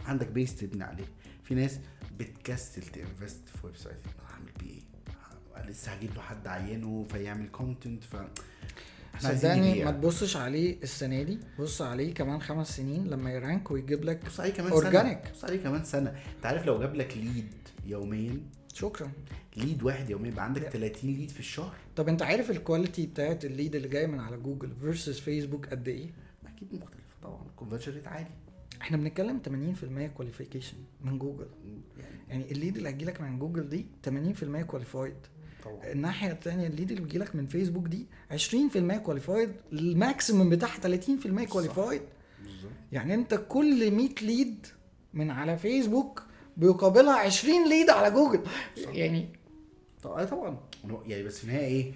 عندك base تبني عليه. في ناس بتكسل ت invest في website. أنا هعمل بيه إيه؟ لسه هجيب له حد عينه فيعمل content ف إحنا عايزين صدقني. ما تبصش عليه السنة دي بص عليه كمان خمس سنين لما ي rank ويجيب لك بص عليه كمان. سنة. بص عليه كمان سنة. أنت عارف لو جاب لك lead يوميا؟ شكرا. lead واحد يوميا يبقى عندك 30 lead في الشهر. طب أنت عارف ال quality بتاعت الليد اللي جاي من على جوجل versus فيسبوك قد إيه؟ أكيد مختلفة طبعا. ال conversion rate عالي. إحنا بنتكلم 80% qualification من جوجل. يعني يعني ال lead اللي هتجيلك من جوجل دي 80% qualified طبعا. الناحية الثانية ال lead اللي بيجيلك من فيسبوك دي 20% qualified ال maximum بتاعها 30% qualified يعني انت كل 100 lead من على فيسبوك بيقابلها 20 lead على جوجل. يعني طبعا. طبعا يعني بس في النهاية إيه؟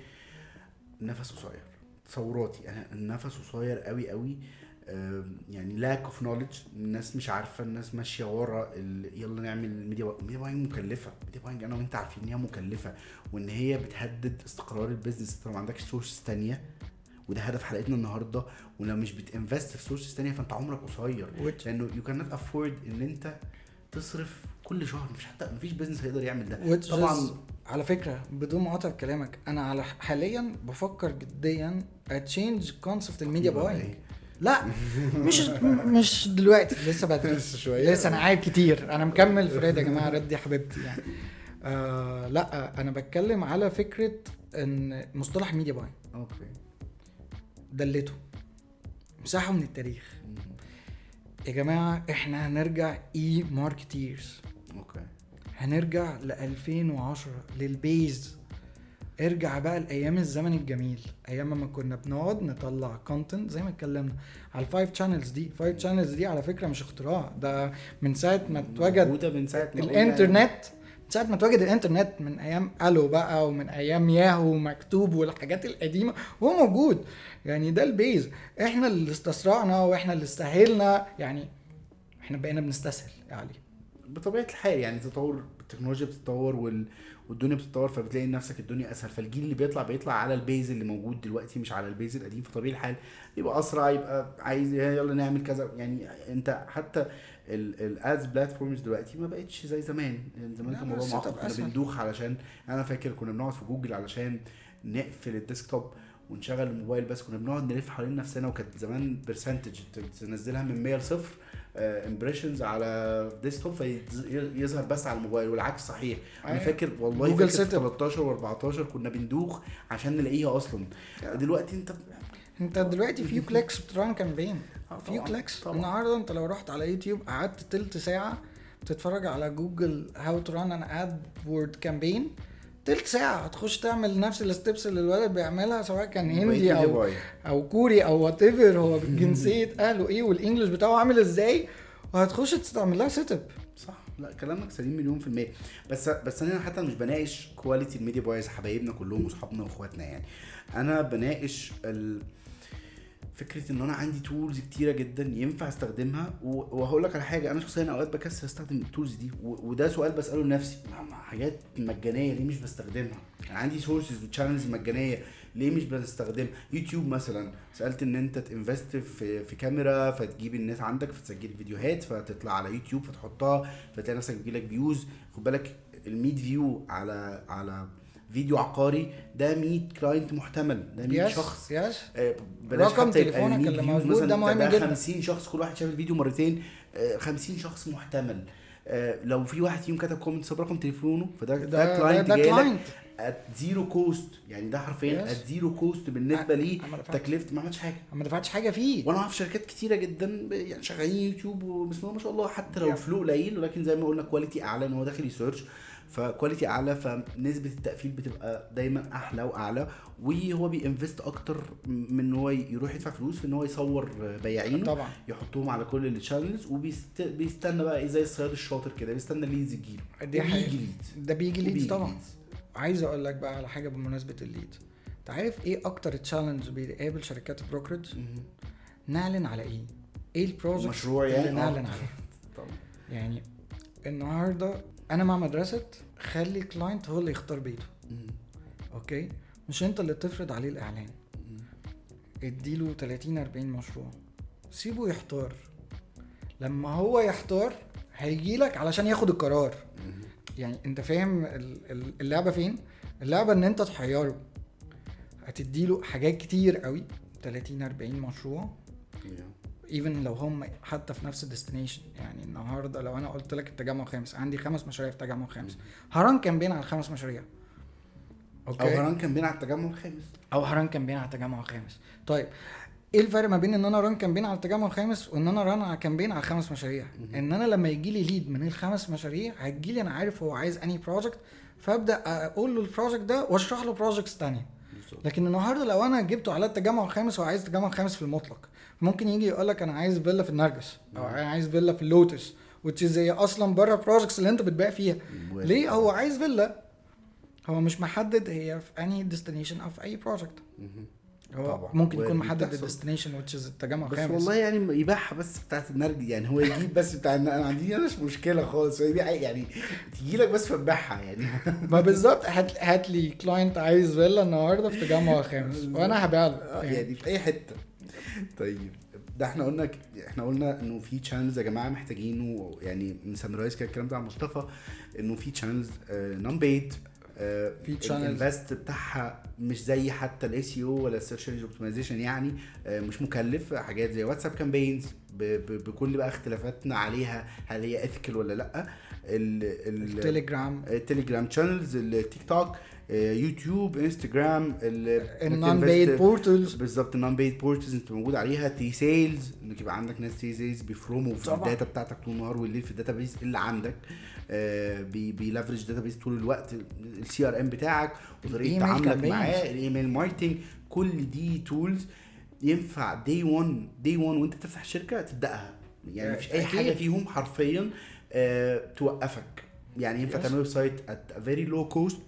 نفس قصير. تصوراتي. أنا النفس قصير قوي قوي يعني lack of knowledge الناس مش عارفة الناس ماشية ورا يلا نعمل media media buying مكلفة. media buying أنا وأنت عارفين إن هي مكلفة وإن هي بتهدد استقرار ال business أنت ما عندكش source تانية وده هدف حلقتنا النهارده ولو مش بتنفست في سورسز تانية فأنت عمرك قصير. لأنه يو كانت افورد إن أنت تصرف كل شهر. مفيش حتى مفيش بزنس هيقدر يعمل ده. طبعا على فكرة بدون مقاطعه كلامك أنا على حاليا بفكر جديا اتشينج كونسبت الميديا باينج؟ لا مش مش دلوقتي لسه بدري. لسه شوية. لسه أنا عايب كتير. أنا مكمل فريد يا جماعة ردي حبيبتي يعني. آه لا أنا بتكلم على فكرة إن مصطلح media buying okay. دلته. امسحه من التاريخ. يا جماعة إحنا هنرجع as marketers okay. هنرجع ل 2010 لل base. ارجع بقى لأيام الزمن الجميل أيام ما كنا بنقعد نطلع content زي ما اتكلمنا على ال five channels دي. ال five channels دي على فكرة مش اختراع ده من ساعة ما اتوجد من ساعة ما الإنترنت من ساعة ما اتوجد الإنترنت من أيام AOL بقى ومن أيام ياهو ومكتوب والحاجات القديمة هو موجود. يعني ده ال base. إحنا اللي استسرعنا وإحنا اللي استسهلنا يعني إحنا بقينا بنستسهل يا علي. بطبيعة الحال يعني تطور التكنولوجيا بتتطور وال... والدنيا بتتطور فبتلاقي نفسك الدنيا أسهل. فالجيل اللي بيطلع بيطلع على ال base اللي موجود دلوقتي مش على ال base القديم فطبيعي الحال يبقى أسرع يبقى عايز يلا نعمل كذا. يعني أنت حتى ال ads platforms دلوقتي ما بقتش زي زمان. يعني زمان كان الموضوع معقد. كنا. بندوخ علشان أنا فاكر كنا بنقعد في جوجل علشان نقفل ال desktop ونشغل الموبايل بس. كنا بنقعد نلف حوالين نفسنا وكانت زمان percentage تنزلها من 100 لصفر. impressions على desktop فيظهر بس على الموبايل والعكس صحيح أنا أيوة. فاكر والله جوجل فاكر في set up. 13 و14 كنا بندوخ عشان نلاقيها أصلا دلوقتي أنت أنت دلوقتي few clicks بت run campaign آه، few clicks. النهارده أنت لو رحت على يوتيوب قعدت تلت ساعة بتتفرج على Google how to run an AdWords campaign تلت ساعة هتخش تعمل نفس ال steps اللي الولد بيعملها سواء كان هندي أو. أو كوري أو whatever هو جنسية أهله إيه وال English بتاعه عامل إزاي؟ وهتخش تستعمل لها set up صح. لا كلامك سليم مليون في المية. بس بس أنا حتى مش بناقش quality ال media buyers حبايبنا كلهم واصحابنا وإخواتنا يعني. أنا بناقش ال... فكرة إن أنا عندي tools كتيرة جدا ينفع أستخدمها. وهقول لك على حاجة أنا شخصيا أوقات بكسل أستخدم ال tools دي. وده سؤال بسأله لنفسي حاجات مجانية ليه مش بستخدمها؟ يعني عندي sources و channels مجانية ليه مش بستخدمها يوتيوب مثلا سألت إن أنت ت invest في في كاميرا فتجيب الناس عندك فتسجل فيديوهات فتطلع على يوتيوب فتحطها فتلاقي نفسك بيجيلك views خد بالك ال 100 view على على فيديو عقاري ده 100 client محتمل ده 100 yes شخص yes آه، بلاش رقم تليفونك 100 اللي موجود مثلاً ده مهم جدا. 50 شخص كل واحد شاف الفيديو مرتين آه، 50 شخص محتمل آه، لو في واحد فيهم كتب comment ساب رقم تليفونه فده ده client جاي at zero cost يعني ده حرفيا. at zero cost بالنسبة لي أنا ما دفعتش. تكلفة ما عملتش حاجة ما دفعتش حاجة فيه وأنا أعرف شركات كتيرة جدا يعني شغالين يوتيوب وبسم الله ما شاء الله حتى لو. ال flow قليل ولكن زي ما قلنا quality أعلى إن هو داخل ي search ف quality أعلى فنسبة التقفيل بتبقى دايما أحلى وأعلى. وهو بي invest أكتر من إن هو يروح يدفع فلوس في إن هو يصور بياعينه طبعا. يحطهم على كل ال channels وبيستنى بقى إيه زي الصياد الشاطر كده بيستنى ال leads تجيله دي حقيقة. وبيجي leads ده بيجي leads طبعا. عايز أقول لك بقى على حاجة بمناسبة ال lead أنت عارف إيه أكتر challenge بيقابل شركات ال brokerage. نعلن على إيه؟ إيه ال project يعني؟ اللي آه. نعلن عليه؟ طبعا. يعني النهارده أنا مع مدرسة خلي client هو اللي يختار بيته. أوكي؟ مش أنت اللي تفرض عليه الإعلان. اديله 30 40 مشروع. سيبه يحتار. لما هو يحتار هيجي لك علشان ياخد القرار. يعني أنت فاهم ال- ال- اللعبة فين؟ اللعبة إن أنت تحيره. هتديله حاجات كتير قوي. 30 40 مشروع. even لو هم حتى في نفس ال destination. يعني النهارده لو أنا قلت لك التجمع الخامس عندي خمس مشاريع في التجمع الخامس. ه run campaign على الخمس مشاريع. أو أوكي؟ ه run campaign على التجمع الخامس. أو ه run campaign على التجمع الخامس. طيب إيه الفرق ما بين إن أنا run campaign على التجمع الخامس وإن أنا run على campaign على خمس مشاريع؟ إن أنا لما يجي لي lead من الخمس مشاريع هتجي لي أنا عارف هو عايز أنهي project فأبدأ أقول له ال project ده وأشرح له projects تانية. لكن النهارده لو أنا جبته على التجمع الخامس هو عايز التجمع الخامس في المطلق ممكن يجي يقول لك أنا عايز فيلا في النرجس أو أنا عايز فيلا في اللوتس is هي أصلا بره البروجكتس اللي أنت بتبيع فيها. ليه هو عايز فيلا؟ هو مش محدد هي في انهي ديستنيشن أو في أي بروجكت طبعاً. ممكن يكون. محدد الديستنيشن which is التجمع بس الخامس. والله يعني يبيعها بس بتاعت النرد يعني هو يجيب بس بتاع أنا عندي مش مشكلة خالص هو يبيع يعني تجي لك بس فتبيعها يعني. ما بالظبط هات هات لي كلاينت عايز فيلا النهارده في التجمع الخامس وأنا هبيع له. آه، يعني في أي حتة. طيب ده إحنا قلنا إحنا قلنا إنه في channels يا جماعة محتاجينه يعني بن summarize كده الكلام ده على مصطفى إنه في channels non-paid في channels. ال invest بتاعها مش زي حتى ال SEO ولا ال search engine optimization يعني آه، مش مكلف. حاجات زي واتساب campaigns بكل بقى اختلافاتنا عليها هل هي ethical ولا لأ. ال- ال- التليجرام التليجرام channels التيك توك آه، يوتيوب انستجرام ال non-paid portals بالظبط ال non-paid portals انت موجود عليها. telesales انك يبقى عندك ناس telesales بيفرموا في. ال data بتاعتك طول النهار والليل في ال database اللي عندك. آه بي leverage database طول الوقت ال CRM بتاعك وطريقة تعاملك. معاه ال email marketing كل دي tools ينفع day 1 day 1 وانت بتفتح شركة تبدأها يعني مفيش أي. حاجة فيهم حرفيا آه توقفك يعني ينفع. تعمل website at very low cost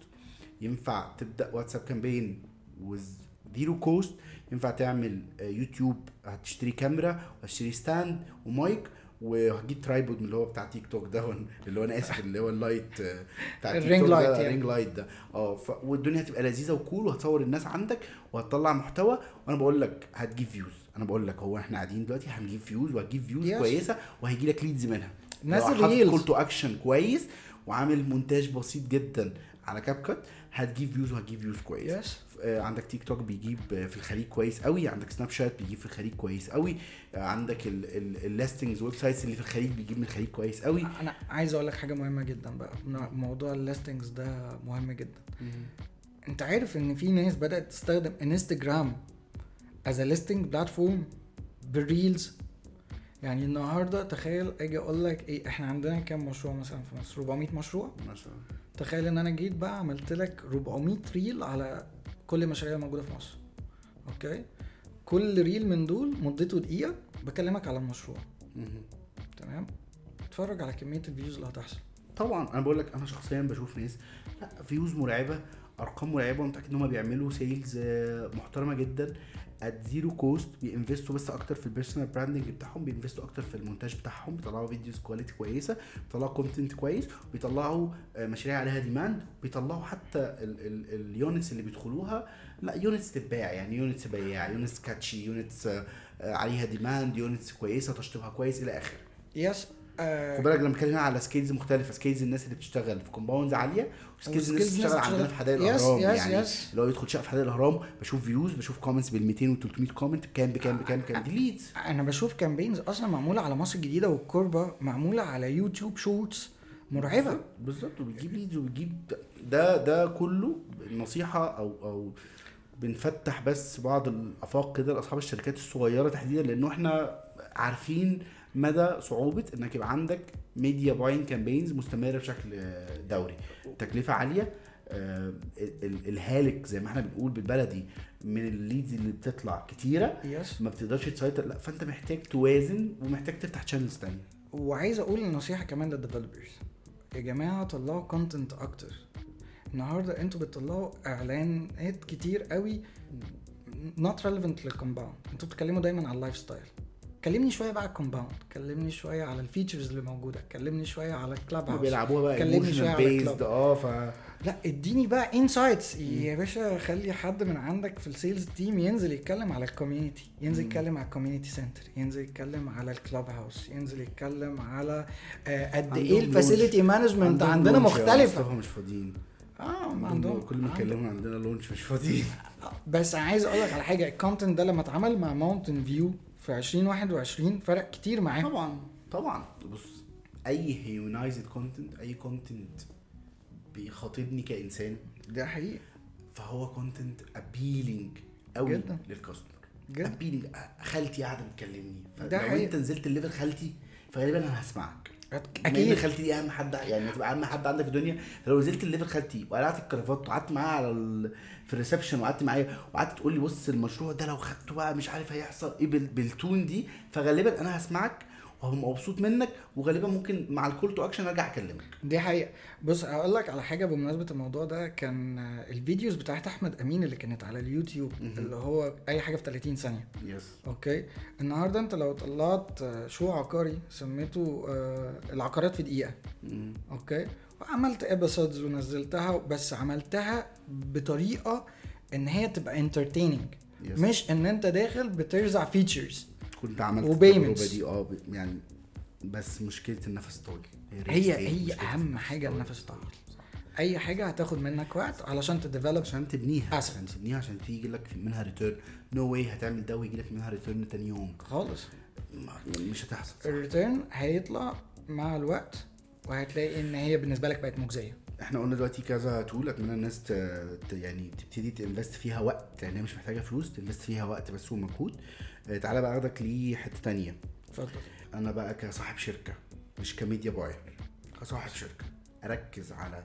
ينفع تبدأ واتساب campaign with zero cost ينفع تعمل آه، يوتيوب هتشتري كاميرا وهتشتري stand و mic وهجيب tripod من اللي هو بتاع تيك توك ده اللي هو أنا آسف اللي هو ال light آه، بتاع تيك ال ring توك light ده يعني. ال ring light ده آه ف... والدنيا هتبقى لذيذة و cool وهتصور الناس عندك وهتطلع محتوى وأنا بقول لك هتجيب views أنا بقول لك هو إحنا قاعدين دلوقتي هنجيب views وهتجيب views Yes. كويسة وهيجي لك leads منها نزل call reels. to action كويس وعامل مونتاج بسيط جدا على CapCut هتجيب views وهتجيب views كويس yes آه، عندك تيك توك بيجيب آه، في الخليج كويس قوي عندك سناب شات بيجيب في الخليج كويس قوي آه، عندك ال listings websites اللي في الخليج بيجيب من الخليج كويس قوي. أنا عايز أقول لك حاجة مهمة جدا بقى موضوع ال listings ده مهم جدا. أنت عارف إن في ناس بدأت تستخدم انستجرام as listing platform بال reels يعني النهارده تخيل أجي أقول لك إيه إحنا عندنا كام مشروع مثلا في مصر؟ 400 مشروع؟ مثلا. تخيل إن أنا جيت بقى عملت لك 400 reel على كل المشاريع الموجودة في مصر. أوكي؟ كل reel من دول مدته دقيقة بكلمك على المشروع. تمام؟ اتفرج على كمية ال views اللي هتحصل. طبعا أنا بقول لك أنا شخصيا بشوف ناس ليها views مرعبة أرقام مرعبة ومتأكد إن هم بيعملوا sales محترمة جدا. at zero cost بينفستوا بس أكتر في ال personal branding بتاعهم بينفستوا أكتر في المونتاج بتاعهم بيطلعوا videos quality كويسة بيطلعوا content كويس وبيطلعوا آه، مشاريع عليها demand بيطلعوا حتى ال units اللي بيدخلوها. لا units تتباع يعني units بياع units catchy units عليها demand units كويسة تشطيبها كويس إلى آخره. yes آه. خد بالك لما بتكلم هنا على skills مختلفة skills الناس اللي بتشتغل في compounds عالية و skills اللي بتشتغل عندنا في حدائق الأهرام yes، يعني yes. لو يدخل شقة في حدائق الأهرام بشوف views بشوف comments بال 200 و 300 comment بكام بكام بكام بكام بكام دي leads أنا بشوف campaigns أصلا معمولة على مصر الجديدة والكوربة معمولة على يوتيوب Shorts مرعبة. بالظبط وبتجيب leads وبتجيب ده ده كله نصيحة أو أو بنفتح بس بعض الأفاق كده لأصحاب الشركات الصغيرة تحديدا لأنه إحنا عارفين مدى صعوبة إنك يبقى عندك media buying campaigns مستمرة بشكل دوري. تكلفة عالية آه، ال- ال- الهالك زي ما إحنا بنقول بالبلدي من ال leads اللي بتطلع كتيرة yes ما بتقدرش تسيطر لا فأنت محتاج توازن ومحتاج تفتح channels تانية. وعايز أقول نصيحة كمان لل developers يا جماعة طلعوا content أكتر. النهارده أنتوا بتطلعوا إعلانات كتير قوي not relevant لل compound أنتوا بتتكلموا دايما على ال lifestyle كلمني شوية بقى على ال compound كلمني شوية على ال features اللي موجودة كلمني شوية على ال club house بيلعبوها بقى كلمني شوية على based ال club آه ف لا اديني بقى insights يا باشا خلي حد من عندك في ال sales team ينزل يتكلم على ال community ينزل يتكلم على ال community center ينزل يتكلم على ال club house ينزل يتكلم على آه، قد إيه ال facility management عندنا يا مختلفة. مش فاضيين. آه ما عندهم. كل ما. يكلموا عندنا launch مش فاضيين. بس عايز أقول لك على حاجة ال content ده لما اتعمل مع ماونتن فيو في 2021 فرق كتير معاهم. طبعا طبعا. بص أي humanized content أي content بيخاطبني كإنسان ده حقيقي. فهو content appealing قوي جدا. لل customer جدا. appealing خالتي قاعدة بتكلمني. ده فلو حقيقي. أنت نزلت ل level خالتي فغالبا أنا هسمعك. أكيد. خالتي دي أهم حد يعني هتبقى أهم حد عندك في الدنيا. فلو نزلت ل level خالتي وقلعت الكرافات وقعدت معاها على ال... في ال reception وقعدت معايا وقعدت تقول لي بص المشروع ده لو خدته بقى مش عارف هيحصل إيه بال... بال tone دي فغالبا أنا هسمعك وهبقى مبسوط منك وغالبا ممكن مع ال call to action أرجع أكلمك. دي حقيقة. بص هقول لك على حاجة بمناسبة الموضوع ده كان ال videos بتاعت أحمد أمين اللي كانت على اليوتيوب اللي هو أي حاجة في 30 ثانية. yes okay؟ النهاردة أنت لو طلعت آه، show عقاري سميته آه، العقارات في دقيقة. okay؟ وعملت episodes ونزلتها بس عملتها بطريقة إن هي تبقى entertaining Yes. مش إن أنت داخل بترزع features كنت عملت. التجربه دي آه يعني بس مشكلة النفس طويل هي هي مشكلة أهم النفس حاجة طويل. النفس طويل أي حاجة هتاخد منك وقت علشان ت develop عشان تبنيها asset. عشان تبنيها عشان تيجي لك منها return no way هتعمل ده ويجي لك منها return تاني يوم. خالص. مش هتحصل ال return هيطلع مع الوقت وهتلاقي إن هي بالنسبة لك بقت مجزية. إحنا قلنا دلوقتي كذا tool اتمنى الناس ت... يعني تبتدي ت invest فيها وقت يعني هي مش محتاجة فلوس ت invest فيها وقت بس ومجهود. آه تعالى بقى أخدك لحتة تانية. اتفضل. أنا بقى كصاحب شركة مش ك media buyer كصاحب شركة. أركز على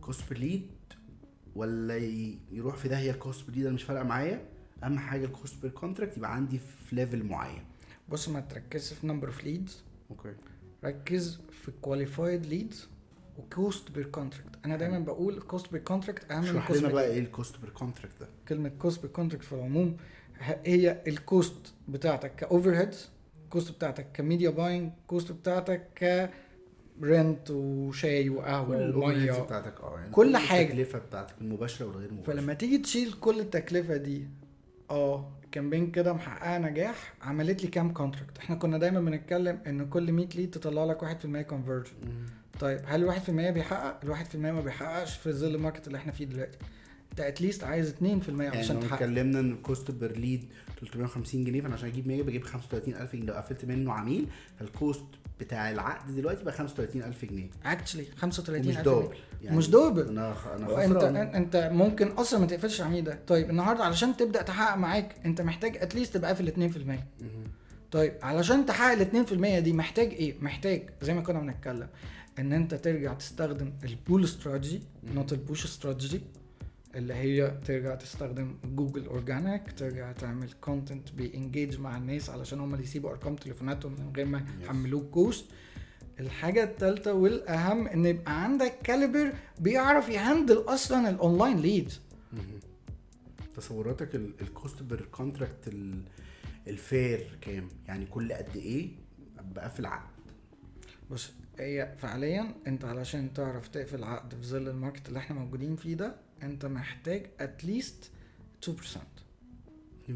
cost lead ولا يروح في داهية ال cost lead أنا مش فارقة معايا. أهم حاجة ال cost per contract يبقى عندي في level معين. بص ما تركزش في number of leads okay. ركز في qualified leads و cost per contract أنا دايما بقول cost per contract أهم من اشرح cost لنا per بقى إيه ال cost per contract ده. كلمة cost per contract في العموم هي ال cost بتاعتك ك overheads ال cost بتاعتك ك media buying ال cost بتاعتك كرنت وشاي وقهوة ومية. بتاعتك آه يعني كل حاجة. التكلفة بتاعتك المباشرة والغير مباشره فلما تيجي تشيل كل التكلفة دي آه ال campaign كده محققة نجاح عملت لي كام contract إحنا كنا دايما بنتكلم إن كل 100 lead تطلع لك 1% conversion. طيب هل ال 1% بيحقق؟ ال 1% ما بيحققش في ظل ال market اللي إحنا فيه دلوقتي. انت at least عايز 2% يعني عشان تحقق. اتكلمنا ان ال cost per lead 350 جنيه فانا عشان أجيب 100 بجيب 35000 جنيه. لو قفلت منه عميل فال cost بتاع العقد دلوقتي بقى 35000 جنيه. actually 35 ومش double يعني مش double. أنا أنا خسران. أنت ممكن أصلا ما تقفلش العميل ده. طيب النهارده علشان تبدأ تحقق معاك أنت محتاج at least تبقى قافل 2% مهم. طيب علشان تحقق ال 2% دي محتاج إيه؟ محتاج زي ما كنا بنتكلم إن أنت ترجع تستخدم ال pull strategy not ال push strategy اللي هي ترجع تستخدم جوجل organic ترجع تعمل content بي engage مع الناس علشان هم اللي يسيبوا أرقام تليفوناتهم من غير ما يحملوك cost الحاجة التالتة والأهم إن يبقى عندك caliber بيعرف ي handle أصلا الأونلاين مهم. تصوراتك ال- ال cost per contract ال- ال fair كام؟ يعني كل قد إيه؟ بقفل عقد. بص هي فعليا أنت علشان تعرف تقفل عقد في ظل ال market اللي إحنا موجودين فيه ده أنت محتاج at least 2% 2%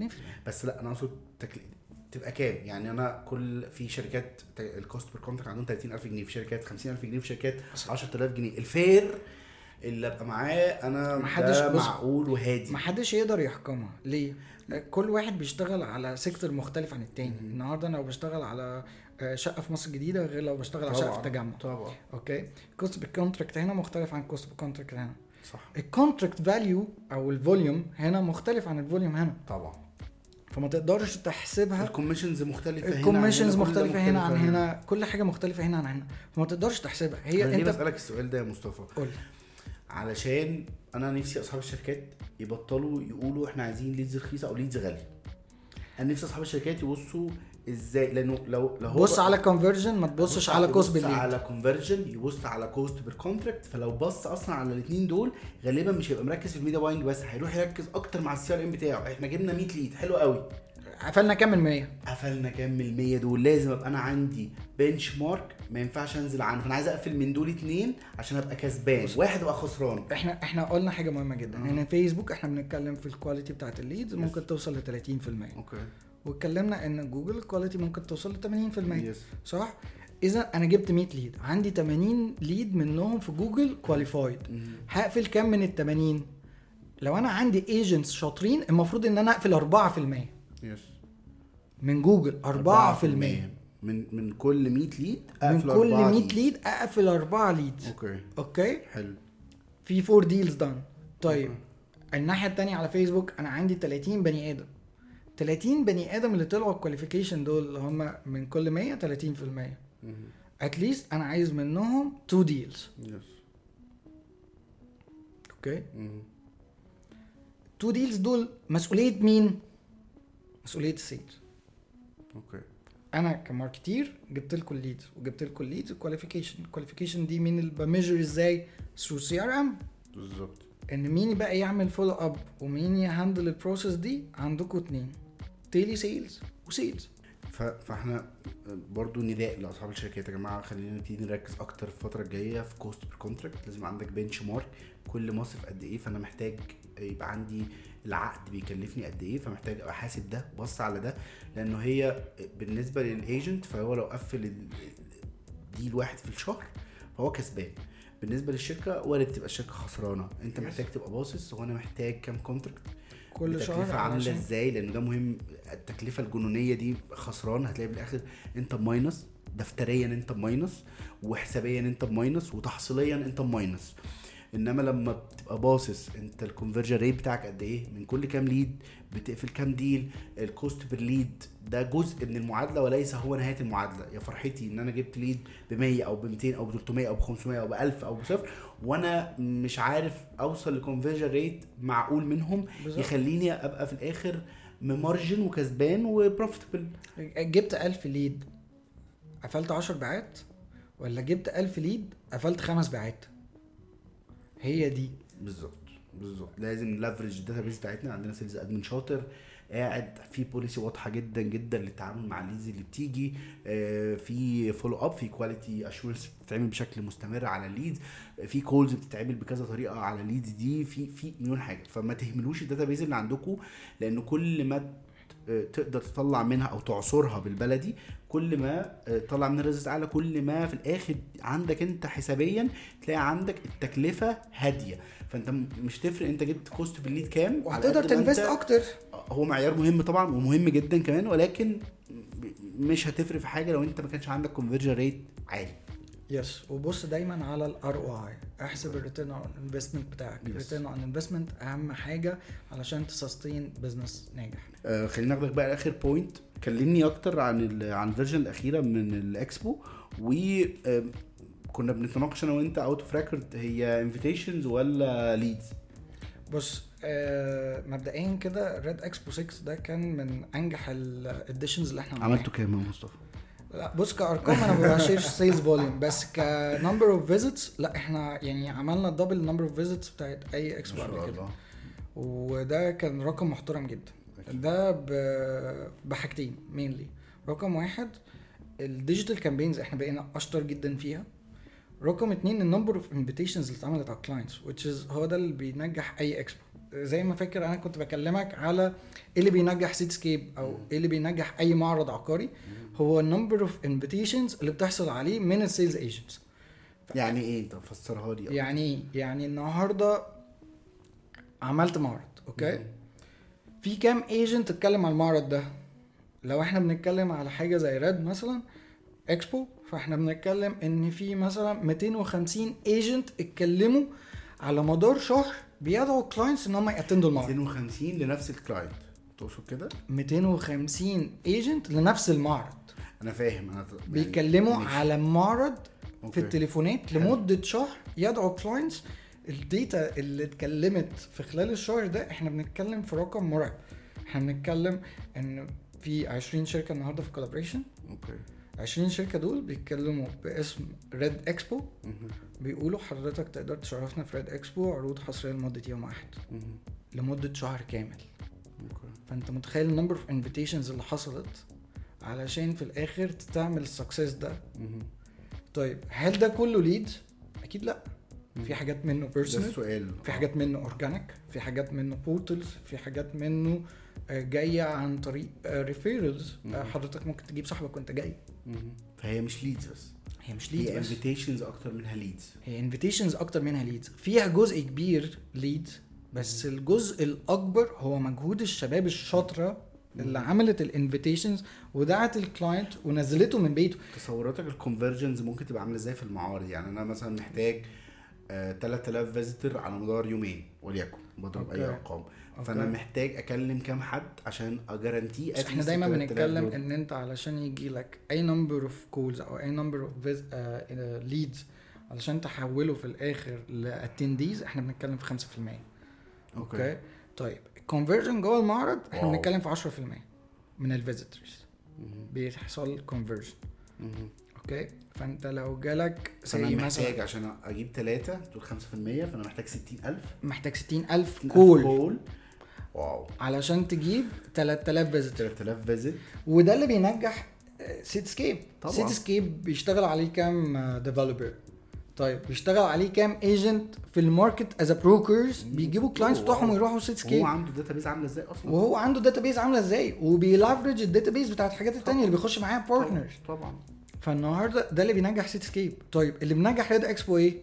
2% بس لا أنا أقصد تكل... تبقى كام؟ يعني أنا كل في شركات ال cost per contract عندهم 30000 جنيه في شركات 50000 جنيه في شركات 10000 جنيه. ال fair اللي أبقى معاه أنا محدش- معقول وهادي. محدش يقدر يحكمها. ليه؟ كل واحد بيشتغل على sector مختلف عن التاني. النهارده أنا لو بشتغل على شقة في مصر الجديدة غير لو بشتغل على شقة في التجمع. طبعا. أوكي؟ الكوست بالكونتراكت هنا مختلف عن الكوست بالكونتراكت هنا. صح. ال contract value أو ال volume هنا مختلف عن ال volume هنا. طبعا. فما تقدرش تحسبها. ال commissions مختلفة هنا ال commissions ده مختلفة هنا عن هنا. كل حاجة مختلفة هنا عن هنا. فما تقدرش تحسبها. هي أنا ليه أنت بسألك السؤال ده يا مصطفى؟ قول علشان أنا نفسي أصحاب الشركات يبطلوا يقولوا إحنا عايزين leads رخيصة أو leads غالية. أنا نفسي أصحاب الشركات يبصوا إزاي؟ لأنه لو لو هو بص على conversion ما تبصش على cost per lead على conversion يبص على cost per contract فلو بص أصلا على الاثنين دول غالبا مش هيبقى مركز في ال media buying بس هيروح يركز أكتر مع ال CRM بتاعه. إحنا جبنا 100 lead حلو قوي. قفلنا كام من 100 قفلنا كام من المية دول؟ لازم أبقى أنا عندي benchmark ما ينفعش أنزل عنه. فأنا عايز أقفل من دول اتنين عشان أبقى كسبان. واحد ابقى خسران. إحنا إحنا قلنا حاجة مهمة جدا. إن فيسبوك إحنا بنتكلم في ال quality بتاعت ال leads ممكن توصل ل 30% أوكي واتكلمنا إن جوجل ال quality ممكن توصل ل 80% yes صح؟ إذا أنا جبت 100 lead عندي 80 lead منهم في جوجل qualified هقفل كام من ال 80 لو أنا عندي agents شاطرين المفروض إن أنا أقفل 4% yes من جوجل 4% من من كل 100 lead من أقفل كل أربعة 100 lead أقفل 4 leads أوكي أوكي حلو. في 4 deals done طيب الناحية التانية على فيسبوك أنا عندي 30 بني آدم. 30 بني آدم اللي طلعوا ال qualification دول اللي هم من كل 100 30% at least أنا عايز منهم 2 deals yes أوكي 2 deals دول مسؤولية مين؟ مسؤولية ال sales. أوكي أنا ك marketer جبت لكم الليدز وجبت لكم الليدز الكواليفيكيشن الكواليفيكيشن دي مين اللي ب measure إزاي؟ through CRM بالظبط. إن مين بقى يعمل follow up ومين ي handle ال process دي؟ عندكم اتنين. telesales و sales. فاحنا برضو نداء لاصحاب الشركات يا جماعة خلينا نبتدي نركز أكتر الفترة الجاية في cost per contract لازم عندك benchmark كل مصرف قد إيه فانا محتاج يبقى عندي العقد بيكلفني قد إيه فمحتاج أبقى حاسب ده بص على ده. لأنه هي بالنسبة لل agent فهو لو قفل deal واحد في الشهر فهو كسبان. بالنسبة للشركة وارد تبقى الشركة خسرانة. انت محتاج تبقى باصص هو أنا محتاج كام contract كل شهر عاملة إزاي؟ لأن ده مهم. التكلفة الجنونية دي خسران هتلاقي في الآخر أنت بماينس دفتريا أنت بماينس وحسابيا أنت بماينس وتحصيليا أنت بماينس. إنما لما بتبقى باصص أنت ال conversion rate بتاعك قد إيه؟ من كل كام lead بتقفل كام deal ال cost per lead ده جزء من المعادلة وليس هو نهاية المعادلة. يا فرحتي إن أنا جبت lead ب 100 أو ب 200 أو ب 300 أو ب 500 أو ب 1000 أو بصفر وأنا مش عارف أوصل ل conversion rate معقول منهم بالظبط. يخليني أبقى في الآخر م margin وكسبان و profitable جبت 1000 lead قفلت 10 بيعات ولا جبت 1000 lead قفلت خمس بيعات هي دي. بالظبط بالظبط. لازم ن leverage ال database بتاعتنا. عندنا sales admin شاطر قاعد في policy واضحة جدا جدا للتعامل مع ال leads اللي بتيجي. آه، في follow up في quality assurance بتتعمل بشكل مستمر على ال leads في calls بتتعمل بكذا طريقة على ال leads دي. في في مليون حاجة. فما تهملوش ال database اللي عندكم لأن كل ما ت- تقدر تطلع منها أو تعصرها بالبلدي كل ما آه، تطلع منها result اعلى كل ما في الآخر عندك أنت حسابيا تلاقي عندك التكلفة هادية. فأنت مش تفرق أنت جبت cost per lead كام وهتقدر ت invest أكتر. هو معيار مهم طبعا ومهم جدا كمان ولكن مش هتفرق في حاجة لو أنت ما كانش عندك conversion rate عالي. yes وبص دايما على ال ROI احسب الريتيرن اون انفستمنت بتاعك. Yes. ال return on investment أهم حاجة علشان ت sustain business ناجح. آه خلينا ناخدك بقى لآخر point كلمني أكتر عن عن ال version الأخيرة من الإكسبو و كنا بنتناقش أنا وأنت out of record هي invitations ولا leads بص آه مبدئيا كده RED Expo 6 ده كان من أنجح ال editions اللي إحنا عملناها. عملته كام يا مصطفى؟ لا بص كأرقام أنا ما ب share ش sales volume بس ك number of visits لا إحنا يعني عملنا double number of visits بتاعت أي اكسبو قبل كده وده كان رقم محترم جدا ده بحاجتين mainly رقم واحد ال digital campaigns إحنا بقينا أشطر جدا فيها. رقم اتنين ال number of invitations اللي اتعملت على ال clients which is هو ده اللي بينجح أي اكسبو زي ما فاكر أنا كنت بكلمك على إيه اللي بينجح Cityscape أو إيه اللي بينجح أي معرض عقاري. هو ال number of invitations اللي بتحصل عليه من ال sales agents يعني إيه؟ أنت فسرها لي يعني إيه؟ يعني النهارده عملت معرض أوكي؟ مم. في كام agent اتكلم على المعرض ده لو إحنا بنتكلم على حاجة زي RED مثلا اكسبو فاحنا بنتكلم إن في مثلا 250 agent اتكلموا على مدار شهر بيدعوا clients إن هم ي attend وا المعرض 250 لنفس ال client تقصد كده؟ 250 agent لنفس المعرض أنا فاهم أنا يعني بيتكلموا ماشي. على معرض في okay. التليفونات حلو. لمدة شهر يدعوا clients ال data اللي اتكلمت في خلال الشهر ده إحنا بنتكلم في رقم مرعب. إحنا بنتكلم ان في 20 شركة النهارده في collaboration okay. 20 شركة دول بيتكلموا باسم Red Expo. بيقولوا حضرتك تقدر تشرفنا في Red Expo عروض حصرية لمدة يوم واحد. لمدة شهر كامل. okay. فانت متخيل ال number of invitations اللي حصلت علشان في الآخر تعمل ال success ده. طيب هل ده كله lead أكيد لأ. في حاجات منه personal السؤال. في حاجات منه organic في حاجات منه portals في حاجات منه آه، جاية عن طريق referrals مم. حضرتك ممكن تجيب صاحبك وانت جاي. فهي مش leads بس. هي مش هي lead بس. invitations أكتر منها leads هي invitations أكتر منها leads فيها جزء كبير lead بس الجزء الأكبر هو مجهود الشباب الشاطرة اللي عملت ال invitations ودعت ال client ونزلته من بيته. تصوراتك ال conversions ممكن تبقى عاملة إزاي في المعارض؟ يعني أنا مثلا محتاج آه 3000 visitor على مدار يومين وليكن بضرب أي okay. أرقام. فأنا okay. محتاج أكلم كام حد عشان ا guarantee بس إحنا دايما بنتكلم إن أنت علشان يجي لك أي number of calls أو أي number of leads علشان تحوله في الآخر ل attendees إحنا بنتكلم في 5% okay. طيب ال conversion جوه المعرض إحنا wow. بنتكلم في 10% من ال visitors بيحصل كونفرجن أوكي. فأنت لو جالك فأنا زي محتاج مثلا عشان أجيب ثلاثة تقول 5% فأنا محتاج 60000 محتاج 60000 60,000 call. call. wow. علشان تجيب 3000 visitor 3000 visit وده اللي بينجح Cityscape طبعا. Cityscape بيشتغل عليه كام developer طيب بيشتغل عليه كام agent في ال market as brokers بيجيبوا clients wow. بتوعهم ويروحوا Cityscape هو عنده database عاملة إزاي أصلا؟ وهو عنده database عاملة إزاي؟ وبي leverage ال database بتاعت الحاجات التانية اللي بيخش معاها partners طبعا. فالنهاردة ده اللي بينجح Cityscape طيب اللي بينجح Red Expo إيه؟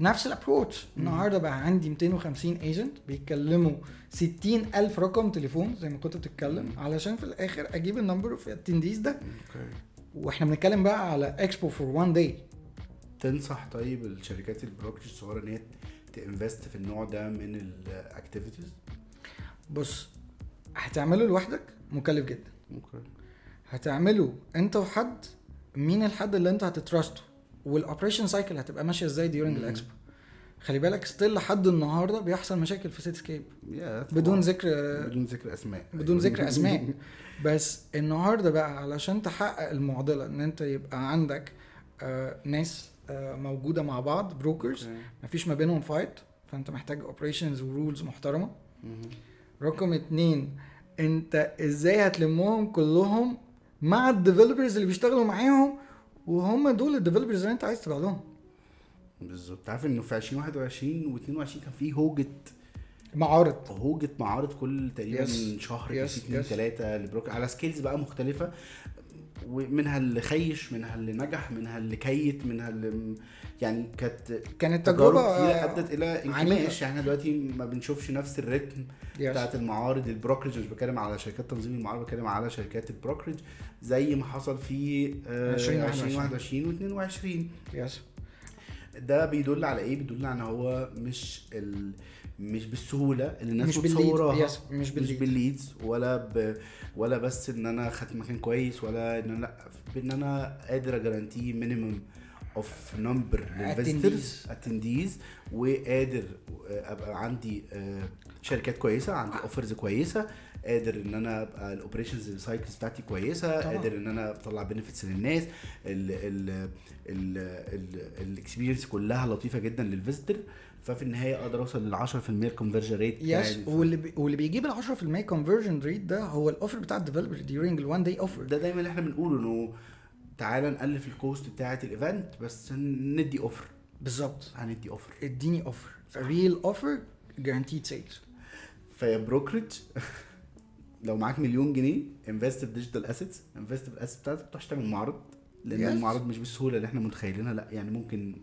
نفس ال approach النهارده بقى عندي 250 agent بيتكلموا 60 ألف رقم تليفون زي ما كنت بتتكلم علشان في الآخر أجيب ال number of attendees ده. okay. وإحنا بنتكلم بقى على اكسبو فور وان داي تنصح طيب الشركات ال brokerage الصغيرة إن هي ت invest في النوع ده من ال activities بص هتعمله لوحدك مكلف جدا. okay. هتعمله أنت وحد مين الحد اللي انت هت trust ه وال operation cycle هتبقى ماشية إزاي during. ال expo خلي بالك still لحد النهارده بيحصل مشاكل في Cityscape يا طبعاً. بدون ذكر بدون ذكر أسماء. بدون ذكر أسماء. بس النهارده بقى علشان تحقق المعضلة إن أنت يبقى عندك آه ناس آه موجودة مع بعض brokers. مفيش ما بينهم fight فأنت محتاج operations و rules محترمة. رقم اتنين أنت إزاي هتلمهم كلهم مع الديفلوبرز اللي بيشتغلوا معاهم وهم دول الديفلوبرز اللي انت عايز تبيع لهم. بالظبط. عارف إنه في 2021 و22 كان في هوجه معارض. هوجه معارض كل تقريبا. شهر اثنين yes. ثلاثة لبروك. على سكيلز بقى مختلفة. ومنها اللي خيش منها اللي نجح منها اللي كيت منها اللي يعني كانت كانت تجربة كتيرة آه، أدت إلى. انكماش يعني إحنا دلوقتي ما بنشوفش نفس ال rhythm. بتاعت المعارض ال brokerage مش بتكلم على شركات تنظيم المعارض بتكلم على شركات ال brokerage زي ما حصل في آه، 2021. 2021 و22 yes ده بيدل على إيه بيدل على إن هو مش ال... مش بالسهولة اللي الناس مش yes، مش مش بال lead. بال leads ولا ب... ولا بس إن أنا خدت مكان كويس ولا إن أنا لأ بإن أنا قادر ا guarantee minimum of number لل visitors attendees وقادر أبقى عندي آه، شركات كويسة عندي offers كويسة قادر إن أنا أبقى ال operations cycles بتاعتي كويسة طبعا. قادر إن أنا أطلع benefits للناس ال experience كلها لطيفة جدا لل visitor ففي النهاية أقدر أوصل لل 10% ال conversion rate yes واللي بي... واللي بيجيب ال 10% conversion rate ده هو ال offer بتاع ال developer during ال one day offer ده دايما اللي إحنا بنقوله إنه تعالى نقلل في ال cost بتاعة ال event بس ندي offer بالظبط. هندي offer اديني offer real offer guaranteed sales via brokerage لو معاك مليون جنيه invest في digital assets invest في ال assets بتاعتك ما تروحش تعمل معرض. لأن Yes. المعرض مش بالسهولة اللي إحنا متخيلينها لأ يعني ممكن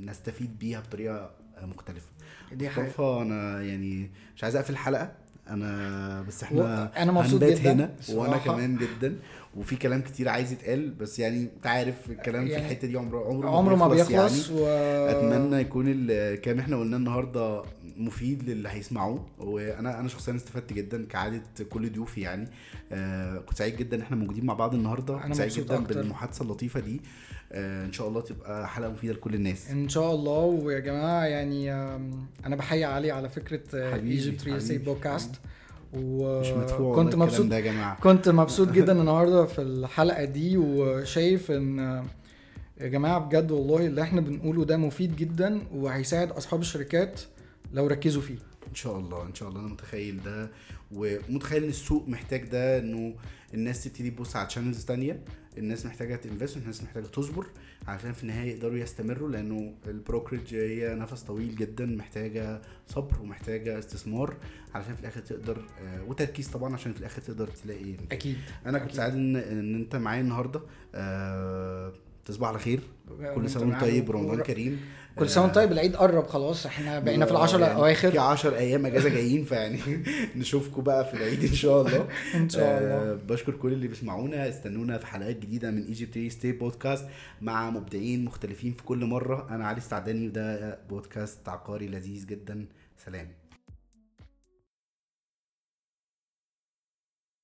نستفيد بيها بطريقة مختلفة دي حقيقة. مصطفى أنا يعني مش عايز أقفل الحلقة أنا بس إحنا أنا مبسوط جداً هنا وأنا. كمان جدا وفي كلام كتير عايز يتقال بس يعني انت عارف الكلام في يعني الحتة دي عمره عمره عمره ما بيخلص يعني. و أتمنى يكون الكلام إحنا قلناه النهارده مفيد للي هيسمعوه. وأنا أنا شخصيا استفدت جدا كعاده كل ضيوفي يعني. آه كنت سعيد جدا إن إحنا موجودين مع بعض النهارده. أنا كنت سعيد جدا أكتر. بالمحادثة اللطيفة دي. آه إن شاء الله تبقى حلقة مفيدة لكل الناس. إن شاء الله. ويا جماعة يعني أنا بحيي علي على فكرة ايجيبت ريل حبيبي، بودكاست وكنت مبسوط ده يا جماعة. كنت مبسوط جدا النهارده في الحلقة دي وشايف إن يا جماعة بجد والله اللي إحنا بنقوله ده مفيد جدا وهيساعد أصحاب الشركات لو ركزوا فيه. إن شاء الله إن شاء الله أنا متخيل ده ومتخيل إن السوق محتاج ده إنه الناس تبتدي تبص على channels تانية. الناس محتاجة ت invest الناس محتاجة تصبر عشان في النهاية يقدروا يستمروا لأنه ال brokerage هي نفس طويل جدا محتاجة صبر ومحتاجة استثمار علشان في الآخر تقدر آه، وتركيز طبعا عشان في الآخر تقدر تلاقي أكيد أنا كنت. سعيد إن إن أنت معايا النهارده آه، تصبح على خير كل سنة وأنت. طيب رمضان كريم كل سنة طيب العيد قرب خلاص إحنا بقينا في العشر يعني الأواخر. في 10 أيام أجازة جايين فيعني نشوفكم بقى في العيد إن شاء الله. إن شاء الله. آه بشكر كل اللي بيسمعونا استنونا في حلقات جديدة من Egypt Real Estate Podcast مع مبدعين مختلفين في كل مرة. أنا علي السعداني وده بودكاست عقاري لذيذ جدا. سلام.